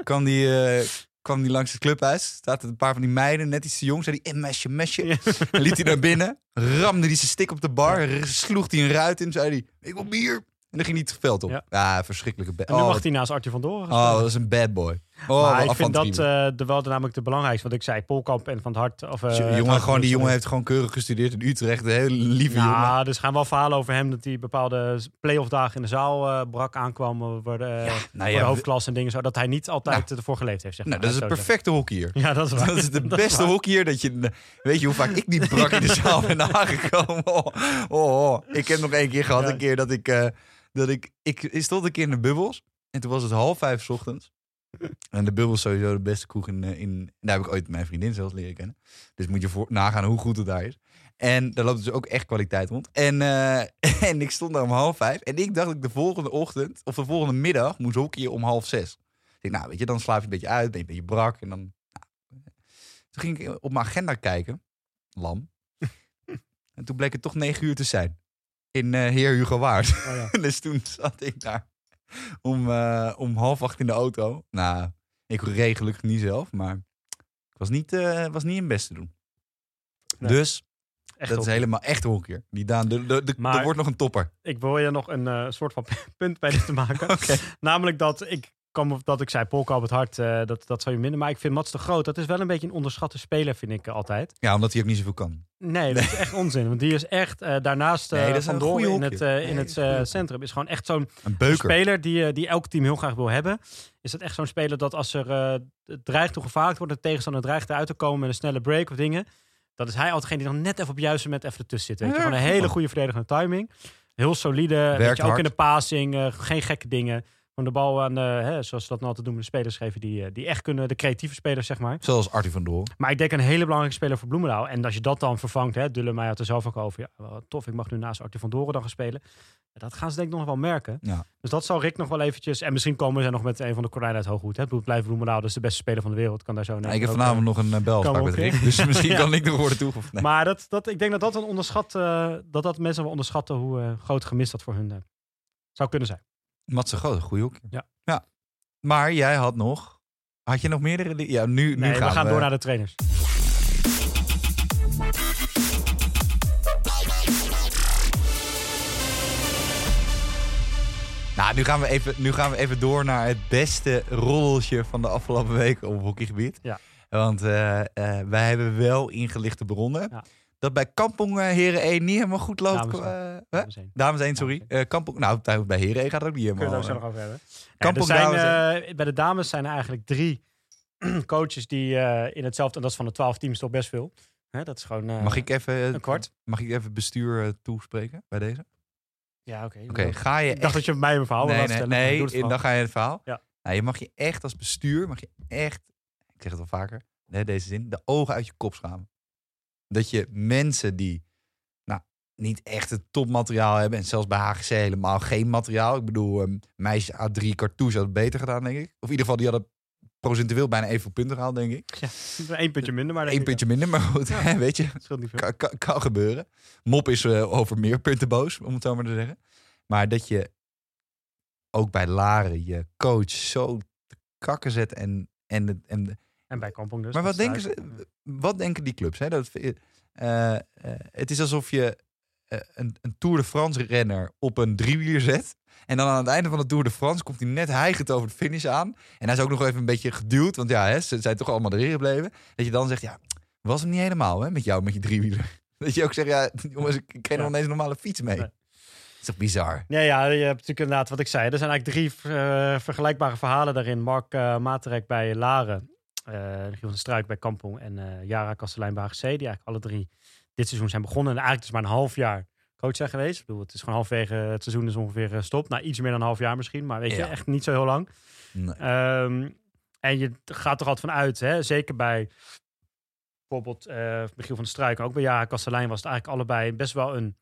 Kwam die, eh, kwam die langs het clubhuis. Staat er een paar van die meiden, net iets te jong. Zei die, eh, mesje, mesje. Ja. Liet hij naar binnen. Ramde hij zijn stick op de bar. Sloeg hij een ruit in. Zei hij, ik wil bier. En dan ging hij het veld op. Ja. Ja, verschrikkelijke bad En nu oh, mag hij naast Arthur van Doren oh, dat is een bad boy. Oh, maar ik vind dat eh, de, wel de, namelijk de belangrijkste. Wat ik zei, Polkamp en Van het Hart. Of, eh, Jongen, Hart- gewoon, die jongen heeft gewoon keurig gestudeerd in Utrecht. Een hele lieve jongen. Nou, dus gaan wel verhalen over hem dat hij bepaalde play-off dagen in de zaal eh, brak aankwam. Voor de, Nou ja, de hoofdklasse en dingen zo. Dat hij niet altijd ervoor geleefd heeft. Zeg nou, maar. dat is het perfecte hockeyer. Ja, dat is waar. Dat is de beste hockeyer dat je... Weet je hoe vaak ik niet brak in de zaal ben aangekomen? Oh, oh, oh. Ik heb nog één keer gehad, Ja. een keer dat ik... dat ik, ik stond een keer in de bubbels. En toen was het half vijf 's ochtends. En de bubbels is sowieso de beste kroeg in, eh, in... Daar heb ik ooit mijn vriendin zelfs leren kennen. Dus moet je voor, nagaan hoe goed het daar is. En daar loopt dus ook echt kwaliteit rond. En, eh, en ik stond daar om half vijf. En ik dacht dat ik de volgende ochtend, of de volgende middag, moest hockeyen om half zes. Ik denk, nou, weet je, dan slaap je een beetje uit, ben je een beetje brak. En dan... nou. Toen ging ik op mijn agenda kijken. Lam. en toen bleek het toch negen uur te zijn. In eh, Heer Hugo Waard. Oh, ja. dus toen zat ik daar om, eh, om half acht in de auto. Nou, ik reed gelukkig niet zelf, maar ik was niet, eh, was niet in best te doen. Nee, dus Echt dat is helemaal echt een hockeyer. Die Daan, de, de, de- Maar- er wordt nog een topper. Ik wil je nog een eh, soort van punt bij dit te maken. Namelijk dat ik kwam op dat ik zei, Polkamp het hart, eh, dat, dat zou je minder. Maar ik vind Mats de Groot, dat is wel een beetje een onderschatte speler, vind ik eh, altijd. Ja, omdat hij ook niet zoveel kan. Nee, dat is echt onzin. Want die is echt eh, daarnaast eh Nee, dat is van in het, eh, in Nee, het eh, centrum. Is gewoon echt zo'n speler die, eh, die elk team heel graag wil hebben. Is dat echt zo'n speler dat als er eh, het dreigt toe gevaarlijk wordt, de tegenstander dreigt eruit te komen met een snelle break of dingen. Dat is hij altijd degene die dan net even op het juiste moment even ertussen zit. Weet je. Ja, Gewoon een hele goede verdedigende timing. Heel solide. Weet je, ook hard. in de passing. eh, geen gekke dingen. Gewoon de bal aan de, hè, zoals ze dat nou altijd doen, de spelers geven die, eh, die echt kunnen. De creatieve spelers, zeg maar. Zoals Artie van Doorn. Maar ik denk een hele belangrijke speler voor Bloemendaal. En als je dat dan vervangt, hè, Dullemij had er zelf ook over. Ja, tof, ik mag nu naast Arthur van Doren dan gaan spelen. Dat gaan ze denk ik nog wel merken. Ja. Dus dat zal Rick nog wel eventjes... En misschien komen ze nog met een van de konijnen uit Hooghoed. Hè. Het blijft Bloemendaal, dus de beste speler van de wereld. Kan daar zo nemen ik heb vanavond eh, nog een belafspraak kan met Rick. Dus misschien Ja. kan ik nog worden toegevoegd. Nee. Maar dat, dat, ik denk dat dat een onderschat... eh, dat dat mensen wel onderschatten hoe eh, groot gemist dat voor hun eh, zou kunnen zijn. Matze Groot, een goede hockeyer. Ja. ja. Maar jij had nog... Had je nog meerdere? Ja, nu, nu Nee, gaan we gaan door naar de trainers. Nou, nu gaan, we even, nu gaan we even door naar het beste roddeltje van de afgelopen weken op hockeygebied. Ja. Want eh, eh, wij hebben wel ingelichte bronnen. Ja. Dat bij Kampong eh, Heren 1 niet helemaal goed loopt. Dames eh, één. Dames 1, sorry. Dames Eh, Kampong, nou, bij Heren 1 gaat het ook niet Kunnen we helemaal. het ook zo eh. nog over hebben. Kampong Ja, er dames, zijn, eh, bij de dames zijn er eigenlijk drie coaches die eh, in hetzelfde... En dat is van de twaalf teams toch best veel. Hè, dat is gewoon... eh, Mag ik even, een kwart? Mag ik even bestuur eh, toespreken bij deze? Ja, oké. Oké, ga je Ik dacht dat je mij een verhaal nee, wilde nee, nee, en dan ga je het verhaal. Ja. Nou, je mag je echt als bestuur, mag je echt, ik zeg het wel vaker, deze zin, de ogen uit je kop schamen. Dat je mensen die nou, niet echt het topmateriaal hebben, en zelfs bij HGC helemaal geen materiaal. Ik bedoel, ehm meisjes A3 Cartouche had het beter gedaan, denk ik. Of in ieder geval, die hadden procentueel bijna evenveel punten gehaald, denk ik. Eén puntje minder, maar... Eén puntje minder, maar goed, hè, weet je. ja, scheelt niet veel. Kan, kan, kan gebeuren. Mop is eh, over meer punten boos, om het zo maar te zeggen. Maar dat je ook bij Laren je coach zo te kakken zet en... en, en de- En bij Kampong dus. maar wat denken, ze, wat denken die clubs? Hè? Dat, eh, het is alsof je eh, een, een Tour de France renner op een driewieler zet. En dan aan het einde van de Tour de France komt hij net hijgend over de finish aan. En hij is ook nog even een beetje geduwd. Want ja, hè, ze zijn toch allemaal erin gebleven. Dat je dan zegt, ja, was hem niet helemaal hè, met jou, met je driewieler. Dat je ook zegt, ja, jongens, ik kreeg nog ineens een normale fiets mee. Nee. Dat is toch bizar? Ja, ja, je hebt natuurlijk inderdaad wat ik zei. Er zijn eigenlijk drie vergelijkbare verhalen daarin. Mark eh Materek bij Laren, Giel van Struik bij Kampong en eh Jara Kastelein bij HGC. Die eigenlijk alle drie dit seizoen zijn begonnen. En eigenlijk dus maar een half jaar coach zijn geweest. Ik bedoel, het is gewoon halverwege het seizoen is ongeveer gestopt. Nou, iets meer dan een half jaar misschien, maar weet je, Ja. echt niet zo heel lang. Nee. Ehm, en je gaat er altijd van uit, hè? zeker bij bijvoorbeeld eh Michiel van der Struik, ook bij Jara Kastelein was het eigenlijk allebei best wel een,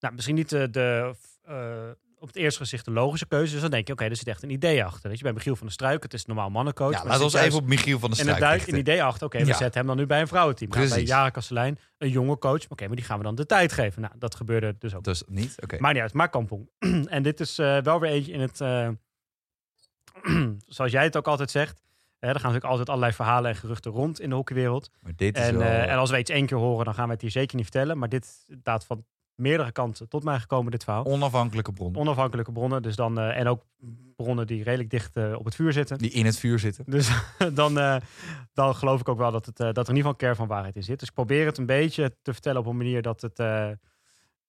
nou, misschien niet de, de eh, op het eerste gezicht een logische keuze. Dus dan denk je, oké, er zit echt een idee achter. Weet je, bij Michiel van der Struik, het is een normaal mannencoach. Ja, maar laten we even op Michiel van der En er Struik duikt een idee achter. Oké, we Ja. zetten hem dan nu bij een vrouwenteam. Nou, bij. Jara Kastelein, een jonge coach. Oké, maar die gaan we dan de tijd geven. Nou, dat gebeurde dus ook. Dus niet? Oké. Maar niet uit, maar Kampong. en dit is eh, wel weer eentje in het... eh, zoals jij het ook altijd zegt. Hè, er gaan natuurlijk altijd allerlei verhalen en geruchten rond in de hockeywereld. Maar dit is En, wel... eh, en als we iets één keer horen, dan gaan we het hier zeker niet vertellen. Maar dit inderdaad van meerdere kanten tot mij gekomen, dit verhaal. onafhankelijke bron. Onafhankelijke bronnen. Dus dan, eh, en ook bronnen die redelijk dicht eh, op het vuur zitten. Die in het vuur zitten. Dus dan, eh, dan geloof ik ook wel dat, het, dat er in ieder geval een kern van waarheid in zit. Dus ik probeer het een beetje te vertellen op een manier dat het,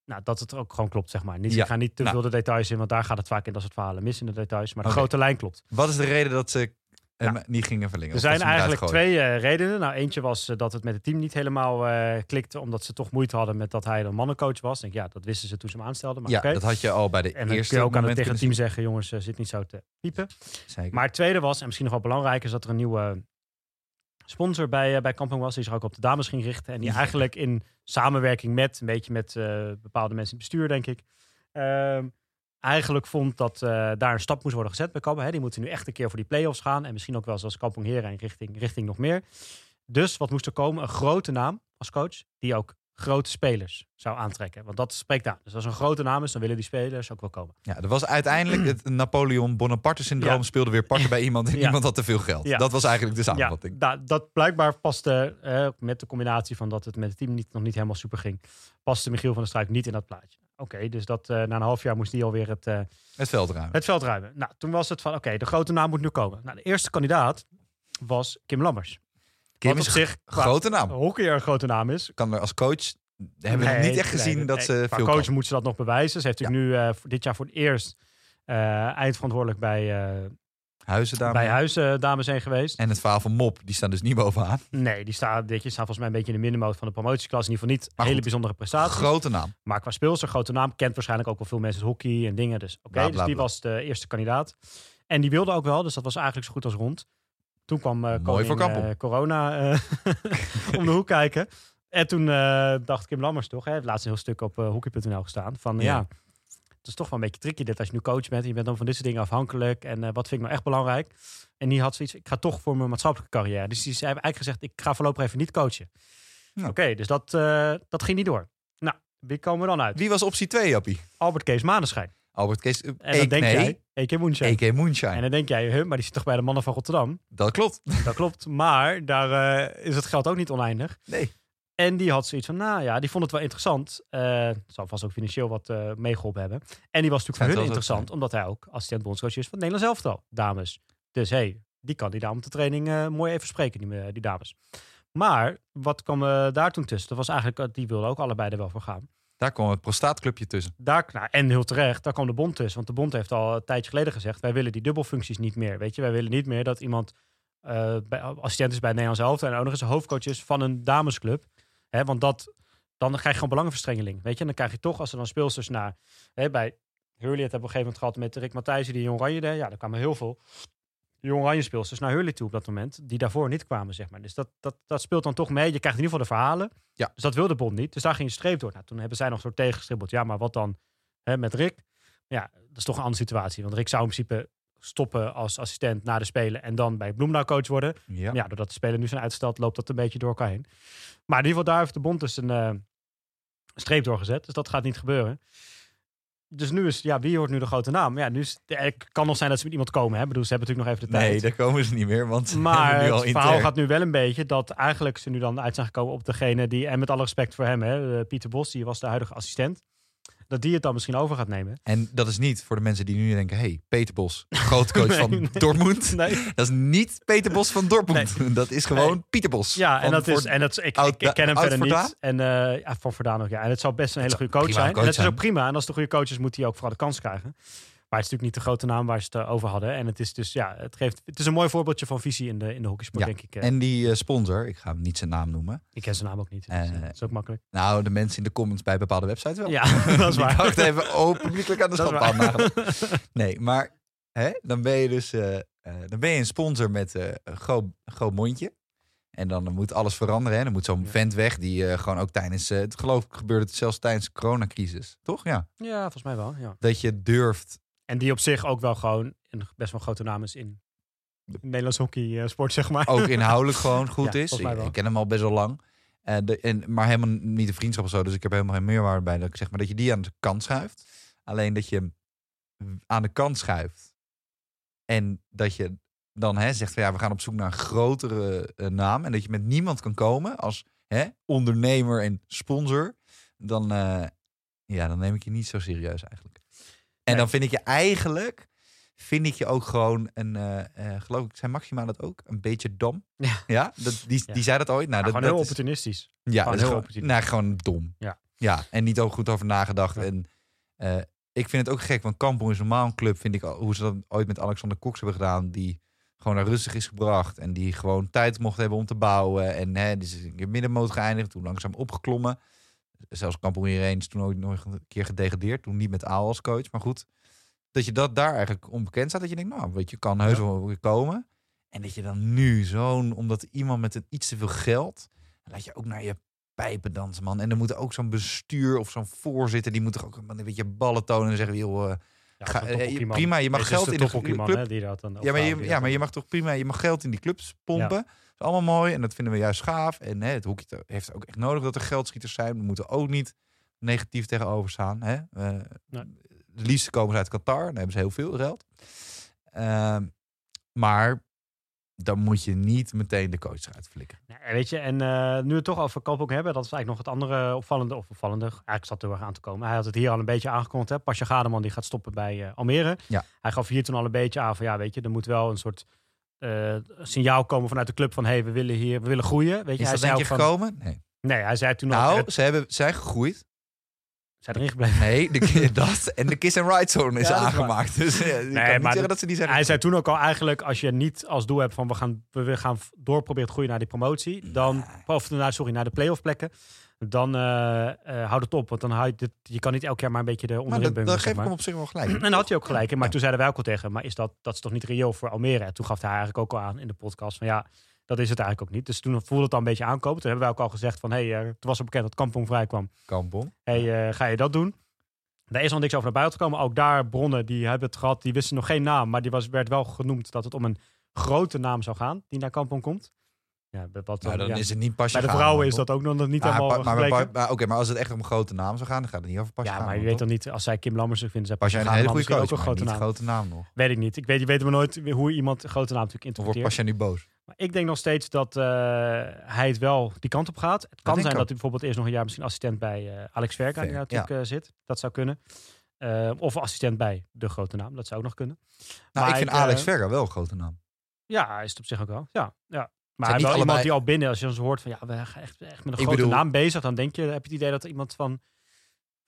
nou, dat het ook gewoon klopt, zeg maar. Niet, Ja. Ik ga niet te Nou. veel de details in, want daar gaat het vaak in dat soort verhalen mis in de details. Maar de grote lijn klopt. Wat is de reden dat ze Nou, niet gingen verlengen? Er zijn eigenlijk twee eh, redenen. Nou, eentje was eh, dat het met het team niet helemaal eh, klikte, omdat ze toch moeite hadden met dat hij een mannencoach was. Denk, ja, dat wisten ze toen ze hem aanstelden. Maar Ja, dat had je al bij de En dan eerste je ook aan het tegen het team zeggen, jongens, zit niet zo te piepen. Zeker. Maar het tweede was, en misschien nog wel belangrijk, is dat er een nieuwe sponsor bij, bij Kampong was. Die zich ook op de dames ging richten. En die Ja. eigenlijk in samenwerking met, een beetje met bepaalde mensen in het bestuur, denk ik. ehm, eigenlijk vond dat eh, daar een stap moest worden gezet bij Kampong. Hè. Die moeten nu echt een keer voor die play-offs gaan. En misschien ook wel zoals Kampong Heren richting, richting nog meer. Dus wat moest er komen? Een grote naam als coach. Die ook grote spelers zou aantrekken. Want dat spreekt aan. Dus als er een grote naam is, dan willen die spelers ook wel komen. Ja, er was uiteindelijk het Napoleon Bonaparte-syndroom Ja. speelde weer parten bij iemand en Ja. iemand had te veel geld. Ja. Dat was eigenlijk de Ja, samenvatting. da- dat blijkbaar paste met de combinatie van dat het met het team niet, nog niet helemaal super ging. Paste Michiel van der Struik niet in dat plaatje. Oké, dus dat, eh, na een half jaar moest hij alweer het, eh, Het veld ruimen. het veld ruimen. Nou, toen was het van, oké, de grote naam moet nu komen. Nou, de eerste kandidaat was Kim Lammers. Kim is zich Grote naam. hockeyer een grote naam is. Kan er als coach hebben we Nee, niet echt gezien nee, dat nee, ze veel coach kan. moet ze dat nog bewijzen. Ze heeft natuurlijk nu eh, dit jaar voor het eerst eindverantwoordelijk bij, Huizen daar. bij Huizen dames zijn geweest. En het verhaal van Mop, die staan dus niet bovenaan. Nee, die staat, dit staat volgens mij een beetje in de middenmoot van de promotieklas. In ieder geval niet Maar hele goed, bijzondere prestaties. Grote naam. Maar qua speelster, grote naam, kent waarschijnlijk ook wel veel mensen het hockey en dingen. Dus oké, dus die bla. was de eerste kandidaat. En die wilde ook wel, dus dat was eigenlijk zo goed als rond. Toen kwam eh koning, eh, corona eh, om de hoek kijken. En toen eh, dacht Kim Lammers toch, hè, heeft laatst een heel stuk op eh, hockey.nl gestaan, van Ja. ja. Het is toch wel een beetje tricky dit als je nu coach bent. en Je bent dan van dit soort dingen afhankelijk. En eh, wat vind ik nou echt belangrijk? En die had zoiets, ik ga toch voor mijn maatschappelijke carrière. Dus die zei eigenlijk gezegd, ik ga voorlopig even niet coachen. Ja. Oké, dus dat, eh, dat ging niet door. Nou, wie komen we dan uit? Wie was optie 2, Jappie? Albert Kees Maneschijn. Albert Kees. En ik, dan denk nee, jij, EK Moonshine. EK Moonshine. En dan denk jij, huh, maar die zit toch bij de mannen van Rotterdam? Dat klopt. Dat klopt, maar daar eh, is het geld ook niet oneindig. Nee. En die had zoiets van, nou ja, die vond het wel interessant. Eh zal vast ook financieel wat eh meegeholpen hebben. En die was natuurlijk voor Zou hun interessant, omdat hij ook assistent bondscoach is van het Nederlands elftal, dames. Dus hé, hey, die kan die daar op de training eh, mooi even spreken, die, die dames. Maar wat kwam daar toen tussen? Dat was eigenlijk, die wilden ook allebei er wel voor gaan. Daar kwam het prostaatclubje tussen. Daar, nou, en heel terecht, daar kwam de bond tussen. Want de bond heeft al een tijdje geleden gezegd... wij willen die dubbelfuncties niet meer. Weet je, wij willen niet meer dat iemand bij, assistent is bij het Nederlands elftal... en ook nog eens een hoofdcoach is van een damesclub. Hè, want dat, dan krijg je gewoon belangenverstrengeling. Weet je, en dan krijg je toch, als er dan speelsters naar... Hè, bij Hurley, het hebben we op een gegeven moment gehad met Rick Matthijssen... die Jong Oranje deed. Ja, daar kwamen heel veel Jong Oranje speelsters naar Hurley toe op dat moment... die daarvoor niet kwamen, zeg maar. Dus dat, dat, dat speelt dan toch mee. Je krijgt in ieder geval de verhalen. Ja. Dus dat wilde de bond niet. Dus daar ging je streep door. Nou, toen hebben zij nog zo tegengestribbeld. Ja, maar wat dan hè, met Rick? Ja, dat is toch een andere situatie. Want Rick zou in principe stoppen als assistent na de Spelen... en dan bij Bloemendaal coach worden. Ja. Doordat de Spelen nu zijn uitgesteld... loopt dat een beetje door elkaar heen. Maar in ieder geval, daar heeft de bond dus een eh, streep doorgezet. Dus dat gaat niet gebeuren. Dus nu is, ja, wie wordt nu de grote naam? Ja, nu is, het kan nog zijn dat ze met iemand komen. Hè? Ik bedoel, ze hebben natuurlijk nog even de tijd. Nee, daar komen ze niet meer, want Maar nu al het verhaal intern. gaat nu wel een beetje dat eigenlijk ze nu dan uit zijn gekomen op degene die, en met alle respect voor hem, hè, eh, Pieter Bos, die was de huidige assistent, dat die het dan misschien over gaat nemen. En dat is niet voor de mensen die nu denken... hey, Peter Bos, grootcoach Nee, van nee. Dortmund. Nee. Dat is niet Peter Bos van Dortmund. Dat is gewoon Pieter Bos. Ja, en dat is, en dat is, ik, ik, ik ken hem verder niet. En eh ja, van Verdaan ook, ja. En het zou best een hele goede coach zijn. coach en het is ook prima. En als de goede coach is, moet hij ook vooral de kans krijgen. Maar het is natuurlijk niet de grote naam waar ze het eh, over hadden. En het is dus, ja, het, geeft, het is een mooi voorbeeldje van visie in de, in de hockeysport, Ja, denk ik. eh. En die eh, sponsor, ik ga hem niet zijn naam noemen. ik ken zijn naam ook niet. Dus, dat is ook makkelijk. Nou, de mensen in de comments bij bepaalde websites wel. Ja, dat is waar. dacht even, oh, publiekelijk aan de nagelen. Nee, maar hè, dan ben je dus dan ben je een sponsor met een groot, groot mondje. En dan moet alles veranderen. Hè? Dan moet zo'n Ja. vent weg die gewoon ook tijdens... het geloof ik gebeurde het zelfs tijdens de coronacrisis. Toch? Ja. Ja, volgens mij wel. Ja. Dat je durft... En die op zich ook wel gewoon een best wel grote naam is in de Nederlandse hockey eh, sport, zeg maar. ook inhoudelijk gewoon goed Ja, is. Ik, ken hem al best wel lang. Eh, de, en, maar helemaal niet de vriendschap of zo. Dus ik heb helemaal geen meerwaarde bij. Dat ik zeg maar dat je die aan de kant schuift. Alleen dat je hem aan de kant schuift. En dat je dan hè, zegt van ja, we gaan op zoek naar een grotere eh, naam. En dat je met niemand kan komen als hè, ondernemer en sponsor. Dan, ja, dan neem ik je niet zo serieus eigenlijk. En Nee. dan vind ik je eigenlijk vind ik je ook gewoon een, eh, eh, geloof ik, zijn Maxima dat ook, een beetje dom. Ja. Ja, dat, die, Ja. die zei dat ooit. Nou, Ja, dat, gewoon heel is, opportunistisch. ja, gewoon heel gewoon, opportunistisch. nou, gewoon dom. Ja. ja, en niet ook goed over nagedacht. Ja. En eh, ik vind het ook gek, want Kampong is normaal een club, vind ik, al- hoe ze dat ooit met Alexander Cox hebben gedaan, die gewoon naar rustig is gebracht en die gewoon tijd mocht hebben om te bouwen. En hè, die is een keer middenmoot geëindigd, toen langzaam opgeklommen. Zelfs Kampong hierheen is toen ooit nog een keer gedegradeerd, toen niet met Aal als coach, maar goed. Dat je dat daar eigenlijk onbekend staat, dat je denkt, nou, weet je, kan heus wel weer komen. En dat je dan nu zo'n, omdat iemand met een iets te veel geld, laat je ook naar je pijpen dansen, man. En dan moet ook zo'n bestuur of zo'n voorzitter, die moet toch ook een beetje ballen tonen en zeggen, joh, eh, Ja, Ga- eh, prima, je mag geld in de club- hè, die dat dan ja, maar je, ja, maar mag toch prima, je mag geld in die clubs pompen. Dat is allemaal mooi en dat vinden we juist gaaf. En hè, het hoekje te- heeft ook echt nodig dat er geldschieters zijn. We moeten ook niet negatief tegenover staan. Hè? Eh, Nee. Het liefst komen ze uit Qatar, dan hebben ze heel veel geld. Ehm, maar dan moet je niet meteen de coach eruit flikken. Ja, weet je, en eh, nu we het toch over ook hebben, dat is eigenlijk nog het andere opvallende, of opvallende, eigenlijk zat er erg aan te komen. Hij had het hier al een beetje aangekondigd, hè. Pasja Gademan die gaat stoppen bij eh, Almere. Ja. Hij gaf hier toen al een beetje aan van, ja, weet je, er moet wel een soort eh, signaal komen vanuit de club van, hé, hey, we willen hier, we willen groeien. Weet je, Is hij dat zei denk je van, gekomen? Nee. nee, hij zei toen ook, Nou, ze hebben, zijn gegroeid. Zijn erin gebleven. Nee, de, dat en de Kiss and Ride Zone is Ja, aangemaakt. Dus ja, je kan maar niet zeggen dat- ze die zijn Hij zei toen ook al eigenlijk, als je niet als doel hebt van we gaan, we gaan door proberen te groeien naar die promotie, dan, of naar, sorry, naar de playoff plekken, dan eh eh houd het op. Want dan hou je, je kan niet elk jaar maar een beetje de Maar onderin bungelen, dat geef ik maar. hem op zich wel gelijk. En daar had hij ook gelijk. Maar Ja. toen zeiden wij ook al tegen maar is dat, dat is toch niet reëel voor Almere? En toen gaf hij eigenlijk ook al aan in de podcast van ja, dat is het eigenlijk ook niet. Dus toen voelde het al een beetje aankomen. Toen hebben wij ook al gezegd van hé, hey, eh, toen was er bekend dat Kampong vrij kwam. Kampong. hey, eh, ga je dat doen? Daar is al niks over naar buiten gekomen. Ook daar bronnen die hebben het gehad, die wisten nog geen naam. Maar die was, werd wel genoemd dat het om een grote naam zou gaan die naar Kampong komt. Ja, wat, Nou, dan ja. is het niet pasje Bij de vrouwen is dat ook nog niet helemaal maar, maar, maar, Oké, maar als het echt om een grote naam zou gaan, dan gaat het niet over pasje ja, maar je weet toch? dan niet, als zij Kim Lammers vinden, zij Pasja een hele goede coach, ook een grote naam. grote naam nog. Weet ik niet. Ik weet, je weet maar nooit hoe iemand een grote naam natuurlijk Of wordt interpreteert. Pasja nu boos? Maar ik denk nog steeds dat eh, hij het wel die kant op gaat. Het kan zijn dat hij bijvoorbeeld eerst nog een jaar misschien assistent bij eh, Alex Verka die natuurlijk eh, zit. Dat zou kunnen. Of assistent bij de grote naam. Dat zou ook nog kunnen. Nou, ik Maar vind ik, eh, Alex Verga wel een grote naam. Ja, hij is het op zich ook wel. Ja, ja. Maar niet wel iemand allebei- die al binnen, als je zo hoort van ja, we gaan echt, echt met een Ik grote bedoel- naam bezig, dan denk je, heb je het idee dat er iemand van,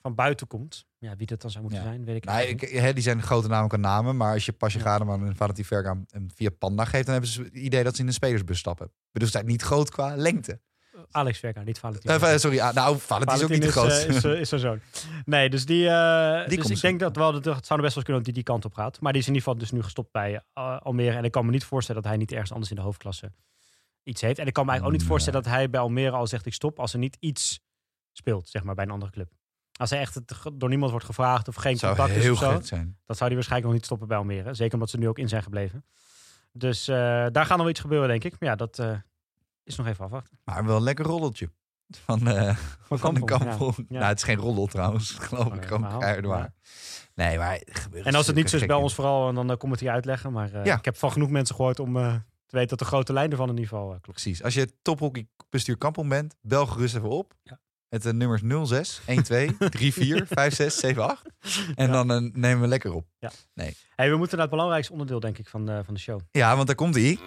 van buiten komt. Ja, wie dat dan zou moeten Ja. zijn, weet ik Nou, ik, hè, die zijn grote namen qua namen, maar als je Pasja Ja. Gademan en Valentin Verga een via Panda geeft, dan hebben ze het idee dat ze in een spelersbus stappen. Ik bedoel, ze zijn niet groot qua lengte. niet. Alex Verka, niet Valentin. Eh, Verka. sorry, ah, nou, Valentin is ook niet te Valentin groot. is, eh, is, eh, is zijn zoon. Nee, dus die. eh, Die dus ik denk dat wel dat het zou er best wel kunnen dat die die kant op gaat. Maar die is in ieder geval dus nu gestopt bij eh, Almere. En ik kan me niet voorstellen dat hij niet ergens anders in de hoofdklasse iets heeft. En ik kan me eigenlijk ook niet voorstellen dat hij bij Almere al zegt ik stop als er niet iets speelt, zeg maar, bij een andere club. Als hij echt door niemand wordt gevraagd of geen zou contact is of zo, zijn. dat zou hij waarschijnlijk nog niet stoppen bij Almere. Zeker omdat ze nu ook in zijn gebleven. Dus eh, daar gaat nog iets gebeuren, denk ik. Maar ja, dat eh, is nog even afwachten. Maar wel een lekker roddeltje. Van, eh van, een kampong. ja. Nou, het is geen roddel trouwens, geloof Oh, ik. Gewoon keihard waar. Nee, maar En als het niet zo is, gekke- ons vooral en dan eh, kom het hier uitleggen. Maar Ja. ik heb van genoeg mensen gehoord om te weten dat de grote lijn ervan in ieder geval eh, klopt. Precies. Als je tophockey bestuur Kampong bent, bel gerust even op. Ja. Het uh, nummers 06 12 34 56 78. En Ja. dan eh, nemen we lekker op. Hey, we moeten naar het belangrijkste onderdeel, denk ik, van, van de show. Ja, want daar komt hij.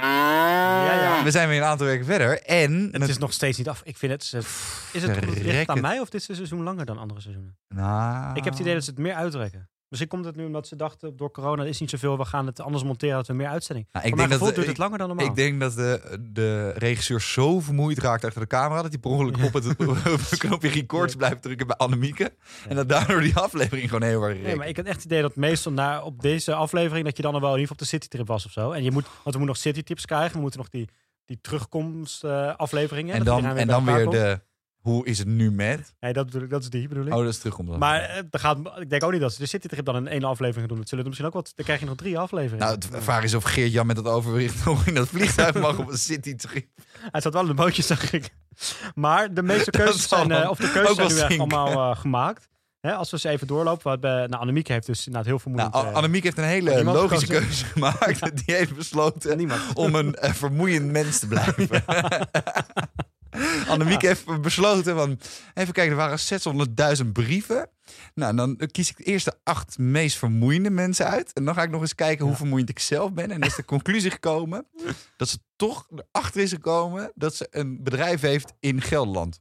Ja, ja. We zijn weer een aantal weken verder. En... Het is nog steeds niet af. Ik vind het. eh, is het verrek aan mij of dit seizoen langer dan andere seizoenen? Nou, Ik heb het idee dat ze het meer uitrekken. Misschien komt het nu omdat ze dachten door corona is niet zoveel. We gaan het anders monteren dat we meer uitzending. Nou, Ik ik denk dat duurt de- het langer dan normaal. Ik denk dat de, de regisseur zo vermoeid raakt achter de camera... dat hij per ongeluk op het, op het knopje records Ja. blijft drukken bij Annemieke. En dat daardoor die aflevering gewoon heel erg Nee, rekt. maar ik had echt het idee dat meestal na, op deze aflevering dat je dan al wel in ieder geval op de citytrip was of zo. En je moet, want we moeten nog citytips krijgen. We moeten nog die die terugkomst eh, afleveringen. En dan, en dan weer de, hoe is het nu met? Nee, dat, bedoel ik, dat is die bedoel ik. Oh, dat is terug om maar eh, er gaat, ik denk ook niet dat ze de Citytrip dan in één aflevering doen. Dat zullen er misschien ook wat. Dan krijg je nog drie afleveringen. Nou, de vraag is of Geert-Jan met dat overwicht nog in dat vliegtuig mag op een city-trip. Hij zat wel in de bootjes, zag ik. Maar de meeste keuzes zijn, eh, of de keuzes ook zijn wel nu echt zinken. allemaal eh, gemaakt. Hè, als we ze even doorlopen. Hebben, nou, Annemiek heeft dus inderdaad heel Nou, vermoeiend... A- Annemiek heeft een hele niemand logische gekozen. keuze gemaakt. Die heeft besloten niemand. om een eh, vermoeiend mens te blijven. Annemiek heeft besloten van... Even kijken, er waren 600.000 brieven. Nou, dan kies ik eerst de acht meest vermoeiende mensen uit. En dan ga ik nog eens kijken hoe Ja. vermoeiend ik zelf ben. En is de conclusie gekomen dat ze toch erachter is gekomen... dat ze een bedrijf heeft in Gelderland.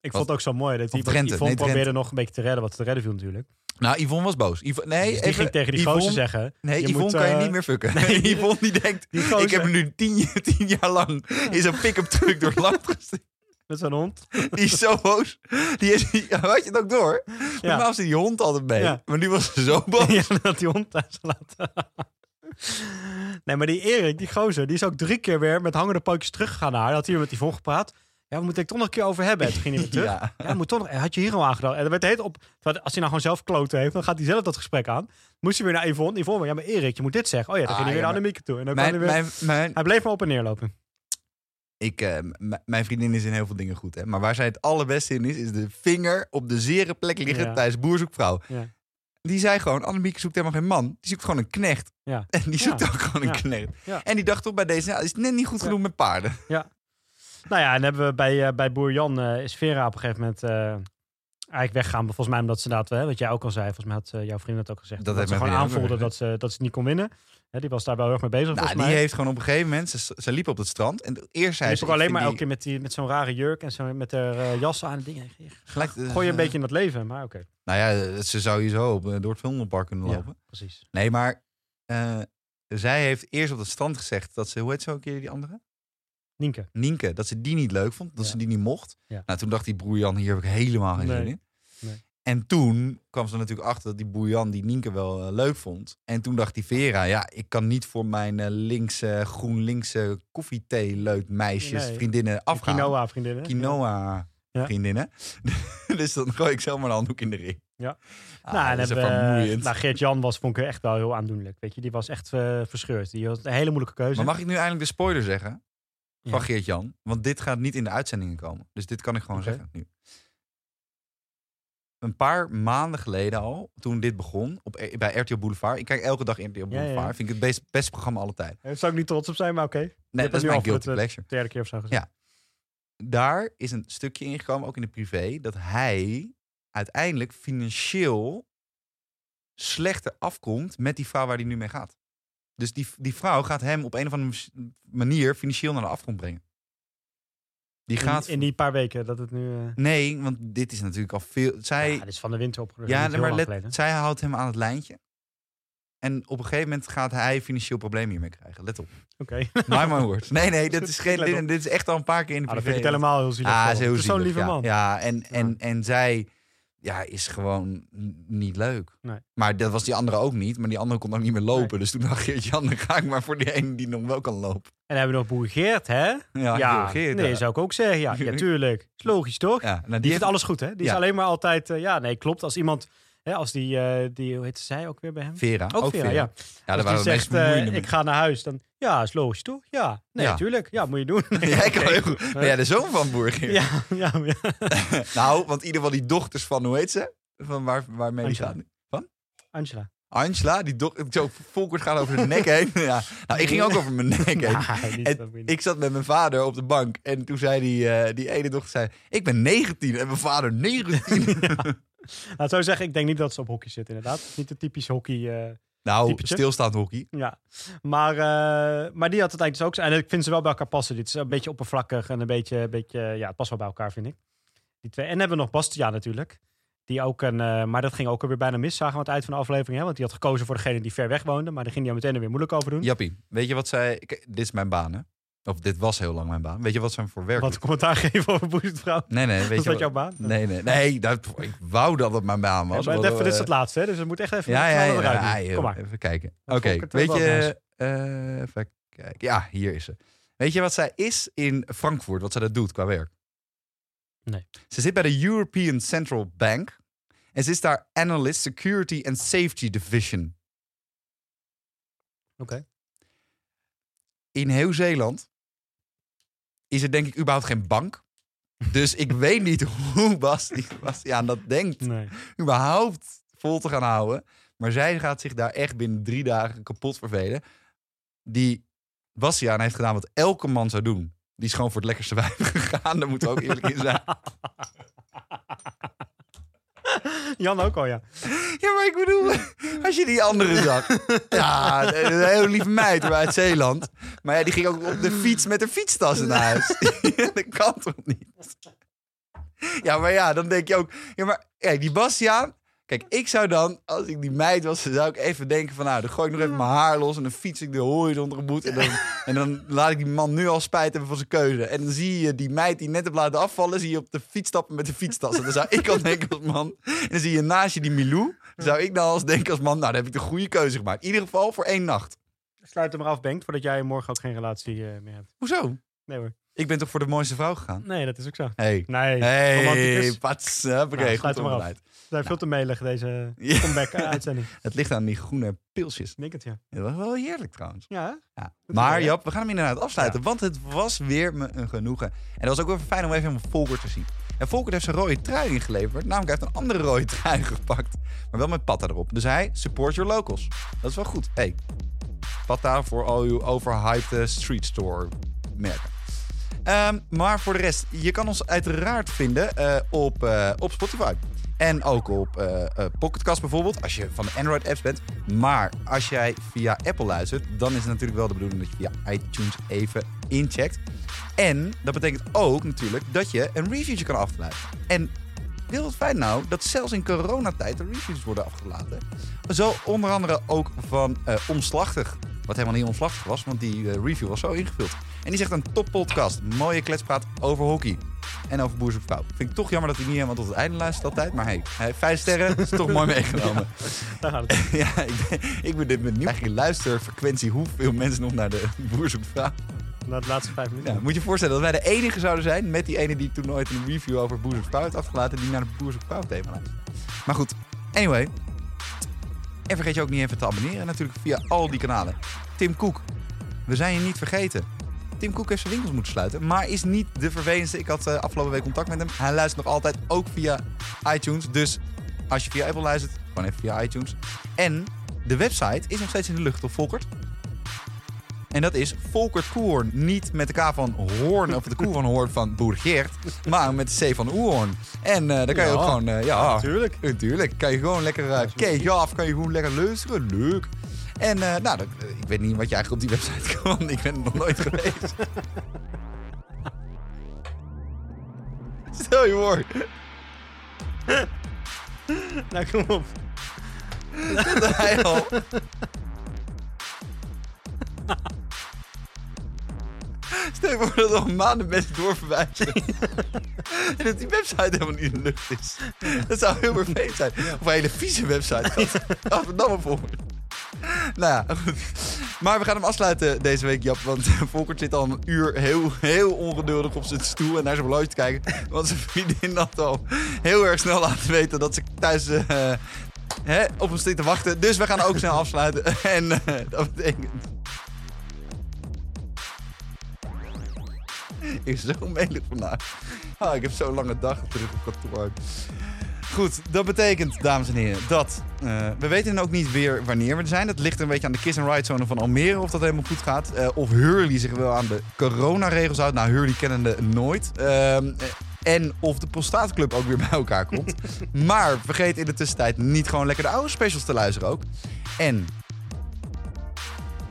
Ik vond het ook zo mooi. Dat die, Yvonne nee, probeerde nog een beetje te redden wat te redden viel natuurlijk. Nou, Yvonne was boos. Nee, Dus die even, ging tegen die Yvonne- gozer zeggen... Nee, Yvonne moet, kan je eh, niet meer fucken. nee, Yvonne die denkt, Die ik heb nu tien, tien jaar lang in zo'n pick-up truck door het land gestuurd. met zo'n hond. Die is zo boos. Die is, ja, had je het ook door? Ja. Normaal zit die hond altijd mee. Ja. Maar nu was ze zo boos. ja, dat die hond thuis laat. nee, maar die Erik, die gozer, die is ook drie keer weer met hangende pootjes teruggegaan naar haar. Had hij weer met Yvonne gepraat. Ja, we moeten het toch nog een keer over hebben. En toen ging hij weer terug. Ja, Ja. moet toch nog, had je hier al aangedacht? En dan werd het op, als hij nou gewoon zelf kloten heeft, dan gaat hij zelf dat gesprek aan. Moest hij weer naar Yvonne. Yvonne, ja, maar Erik, je moet dit zeggen. Oh ja, dan Ah, ging hij weer ja, naar Annemieke toe. En dan Mijn, hij, weer, mijn, mijn, hij bleef maar op en neer lopen. ik, eh, mijn vriendin is in heel veel dingen goed. Hè? Maar waar zij het allerbeste in is, is de vinger op de zere plek liggen Ja. tijdens boerzoekvrouw. Ja. Die zei gewoon, Annemieke zoekt helemaal geen man. Die zoekt gewoon een knecht. Ja. En die zoekt Ja. ook gewoon een Ja. knecht. Ja. En die dacht toch bij deze, nou, is net niet goed Ja. genoeg met paarden. Nou ja, en hebben we bij, eh, bij boer Jan eh, is Vera op een gegeven moment eh, eigenlijk weggaan. Volgens mij omdat ze dat, hè, wat jij ook al zei, volgens mij had jouw vriend dat ook gezegd. Dat ze gewoon aanvoelde dat ze, dat ze niet kon winnen. Hè, die was daar wel heel erg mee bezig Nou, die mij. heeft gewoon op een gegeven moment, ze, ze liep op het strand. En eerst zei ze, alleen maar vind elke keer met, die, met zo'n rare jurk en zo met haar eh, jas aan en dingen. die- gelijk, Gooi je een beetje in dat leven, maar oké. Nou ja, ze zou je zo op, door het filmpark kunnen Ja. lopen. Precies. Nee, maar zij heeft eerst op het strand gezegd dat ze, hoe heet ze ook een keer die andere? Nienke. Nienke, dat ze die niet leuk vond, dat Ja. ze die niet mocht. Ja. Nou, toen dacht die broer Jan, hier heb ik helemaal geen Nee. zin in. Nee. En toen kwam ze natuurlijk achter dat die broer Jan die Nienke wel eh, leuk vond. En toen dacht die Vera, ja, ik kan niet voor mijn eh, linkse, groen-linkse koffiethee-leut meisjes, Nee. vriendinnen afgaan. Quinoa vriendinnen. Quinoa Ja. vriendinnen. dus dan gooi ik zomaar een handdoek in de ring. Ja. Ah, nou, dat is we- vermoeiend. nou, Geert-Jan was, vond ik echt wel heel aandoenlijk. Weet je, die was echt eh, verscheurd. Die had een hele moeilijke keuze. Maar mag ik nu eindelijk de spoiler zeggen? Van Ja. Geert-Jan. Want dit gaat niet in de uitzendingen komen. Dus dit kan ik gewoon zeggen nu. Een paar maanden geleden al, toen dit begon, op, bij RTL Boulevard. Ik kijk elke dag RTL Boulevard. ja. Vind ik het best, beste programma aller tijd. Daar zou ik niet trots op zijn, maar oké. Nee, dat is mijn guilty eh, pleasure. Derde keer of zo gezegd. Ja. Daar is een stukje ingekomen, ook in de privé, dat hij uiteindelijk financieel slechter afkomt met die vrouw waar hij nu mee gaat. Dus die, die vrouw gaat hem op een of andere manier financieel naar de afgrond brengen. Die gaat. In, in die paar weken dat het nu... eh, Nee, want dit is natuurlijk al veel. Zij, ja, dit is van de winter opgeruimd. ja, maar let, zij houdt hem aan het lijntje. En op een gegeven moment gaat hij financieel probleem hiermee krijgen. Let op. Oké. My my words. Nee, nee, dat is geen, dit, dit is echt al een paar keer in de Ah, dan privé. vind ik het helemaal heel zielig. Ah, heel Het is zo'n zielig, lieve ja. man. Ja, en, en, en zij ja, is gewoon niet leuk. Nee. Maar dat was die andere ook niet. Maar die andere kon ook niet meer lopen. Nee. Dus toen dacht Geert-Jan, dan ga ik maar voor die ene die nog wel kan lopen. En dan hebben we nog boer Geert, hè? Ja, ja, Geert, nee, ja. zou ik ook zeggen. Ja, ja tuurlijk. Is logisch, toch? Ja, nou, Die, die heeft alles goed, hè? Die is alleen maar altijd... eh, ja, nee, klopt. Als iemand... Hè, als die, eh, die... Hoe heet zij ook weer bij hem? Vera. Ook, Vera, ja. Ja, Als die zegt, eh, ik ga naar huis, dan... Ja, is logisch, toch? Ja. Nee, Ja. tuurlijk. Ja, moet je doen. Ja, ik kan heel goed. Ben jij de zoon van Boer Geert? Ja, ja, ja. Nou, want in ieder geval die dochters van, hoe heet ze? Van waar, waarmee die Angela. gaat. Angela. Angela, die dochter, zo Volkert gaat over de nek heen. Ja. Nou, ik ging ook over mijn nek heen. Ja, En. Ik zat met mijn vader op de bank en toen zei die, eh, die ene dochter, zei, ik ben 19 en mijn vader 19. Laat zo zeggen, ik denk niet dat ze op hockey zit, inderdaad. Niet de typische hockey... eh, Nou, Typetje. stilstaand hockey. Ja, maar, eh, maar die had het eigenlijk dus ook zo. En ik vind ze wel bij elkaar passen. Dit is een beetje oppervlakkig en een beetje, een beetje ja, het past wel bij elkaar, vind ik. Die twee. En dan hebben we nog Bastiaan natuurlijk. Die ook een, eh, maar dat ging ook alweer bijna mis, zagen we aan het eind van de aflevering. Hè? Want die had gekozen voor degene die ver weg woonde. Maar daar ging hij meteen er weer moeilijk over doen. Jappie, weet je wat zij... Dit is mijn baan, hè? Of dit was heel lang mijn baan. Weet je wat ze voor werk Wat commentaar geven over Boezemvrouw. Nee, nee, weet Was je dat wat- jouw baan? Nee, nee, nee. Dat, ik wou dat het mijn baan Ja, was. maar even, dit is eh, het laatste, hè? dus het moet echt even Ja, ja, ja. eruit nu. ja, Kom maar. Even kijken. Oké, weet je... eh, even kijken. Ja, hier is ze. Weet je wat zij is in Frankfurt, wat zij dat doet qua werk? Nee. Ze zit bij de European Central Bank. En ze is daar Analyst Security and Safety Division. Oké. In heel Zeeland is er denk ik überhaupt geen bank. Dus ik weet niet hoe Basti, Bastiaan dat denkt. Nee. überhaupt vol te gaan houden. Maar zij gaat zich daar echt binnen drie dagen kapot vervelen. Die Bastiaan heeft gedaan wat elke man zou doen. Die is gewoon voor het lekkerste wijf gegaan. Daar moeten we ook eerlijk in zijn. Jan ook al, ja. Ja, maar ik bedoel, als je die andere zag. Ja, een hele lieve meid uit Zeeland. Maar ja, die ging ook op de fiets met haar fietstas naar huis. dat kan toch niet? Ja, maar ja, dan denk je ook... Ja, maar kijk, die Bastiaan... Kijk, ik zou dan, als ik die meid was, zou ik even denken van... Nou, dan gooi ik nog even mijn haar los en dan fiets ik de horizon tegemoet. En dan, en dan laat ik die man nu al spijt hebben van zijn keuze. En dan zie je die meid die net hebt laten afvallen... zie je op de fiets stappen met de fietstas. En dan zou ik al denken als man... En dan zie je naast je die Milou. Dan zou ik dan als denken als man... Nou, dan heb ik de goede keuze gemaakt. In ieder geval voor één nacht. Sluit hem maar af, Bengt, voordat jij morgen ook geen relatie eh, meer hebt. Hoezo? Nee hoor. Ik ben toch voor de mooiste vrouw gegaan? Nee, dat is ook zo. Hey. Nee, Hey, pats. Oké, Nou, goed onderuit. We zijn veel te melig, deze Ja. comeback-uitzending. Het ligt aan die groene pilsjes. Ik denk het, ja. Dat was wel heerlijk trouwens. Ja? Ja. Maar. Jap, we gaan hem inderdaad afsluiten. Want het was weer me een genoegen. En dat was ook wel even fijn om even Volkert te zien. En Volkert heeft zijn rode trui ingeleverd. Namelijk hij heeft een andere rode trui gepakt. Maar wel met patta erop. Dus hij support your locals. Dat is wel goed. Hey, patta voor al uw overhyped street store merken. Ehm, maar voor de rest, je kan ons uiteraard vinden eh, op, eh, op Spotify. En ook op eh eh, Pocketcast bijvoorbeeld, als je van de Android-apps bent. Maar als jij via Apple luistert, dan is het natuurlijk wel de bedoeling dat je via iTunes even incheckt. En dat betekent ook natuurlijk dat je een reviewtje kan afluiten. En heel het fijn nou dat zelfs in coronatijd de reviews worden afgelaten. Zo onder andere ook van Omslachtig. Wat helemaal niet omslachtig was, want die review was zo ingevuld. En die zegt een top podcast. Mooie kletspraat over hockey. En over boer zoekt vrouw. Vind ik toch jammer dat hij niet helemaal tot het einde luistert altijd. Maar hey, heeft vijf sterren. Is toch mooi meegenomen. Daar gaat het. Ja, ik ben, ik ben dit benieuwd. Eigenlijk luisterfrequentie hoeveel mensen nog naar de boer zoekt vrouw. Na de laatste vijf minuten. Ja, moet je je voorstellen dat wij de enige zouden zijn met die ene die toen nooit een review over Boer zoekt vrouw heeft afgelaten. Die naar de Boer zoekt vrouw thema luistert. Maar goed, anyway. En vergeet je ook niet even te abonneren natuurlijk via al die kanalen. Tim Koek, we zijn je niet vergeten. Tim Koek heeft zijn winkels moeten sluiten, maar is niet de vervelendste. Ik had eh, afgelopen week contact met hem. Hij luistert nog altijd ook via iTunes. Dus als je via Apple luistert, gewoon even via iTunes. En de website is nog steeds in de lucht, of Volkert? En dat is Volkert Koehoorn. Niet met de K van Hoorn of de koe van Hoorn van Boer Geert. Maar met de C van Oehoorn. En eh daar kan je Ja. ook gewoon... eh, ja, Natuurlijk. Natuurlijk. Kan je gewoon lekker uh, af, kan je gewoon lekker luisteren. Leuk. En eh, nou, dat- ik weet niet wat je eigenlijk op die website kan. Ik ben het nog nooit geweest. Stel je voor. Nou, kom op. dat hij al... Stel je voor dat al maanden mensen doorverwijzen. en dat die website helemaal niet in de lucht is. Dat zou heel vervelend zijn. Of een hele vieze website. Laten we het dan maar voor. Nou ja, goed. Maar we gaan hem afsluiten deze week, Jap. Want Volkert zit al een uur heel, heel ongeduldig op zijn stoel en naar zijn horloge te kijken. Want zijn vriendin had al heel erg snel laten weten dat ze thuis eh, hè, op hem zit te wachten. Dus we gaan ook snel afsluiten. En eh, dat betekent... Ik is zo melig vandaag. Ah, ik heb zo'n lange dag terug op kantoor. Goed, dat betekent, dames en heren, dat eh, we weten ook niet weer wanneer we er zijn. Dat ligt een beetje aan de kiss and ride zone van Almere of dat helemaal goed gaat. Eh, of Hurley zich wel aan de coronaregels houdt. Nou, Hurley kennende nooit. Ehm, en of de Prostaatclub ook weer bij elkaar komt. maar vergeet in de tussentijd niet gewoon lekker de oude specials te luisteren ook. En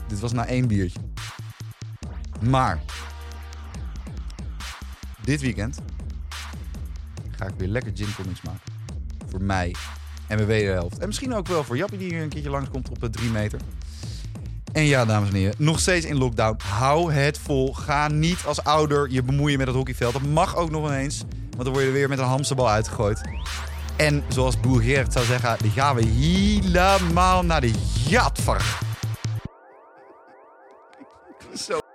dit was na één biertje. Maar dit weekend ga ik weer lekker gin tonics maken. Voor mij en mijn wederhelft. En misschien ook wel voor Jappie die hier een keertje langskomt op 3 meter. En ja, dames en heren, nog steeds in lockdown. Hou het vol. Ga niet als ouder je bemoeien met het hockeyveld. Dat mag ook nog ineens. Want dan word je weer met een hamsterbal uitgegooid. En zoals Boer zou zeggen, die gaan we helemaal naar de jatver. Zo.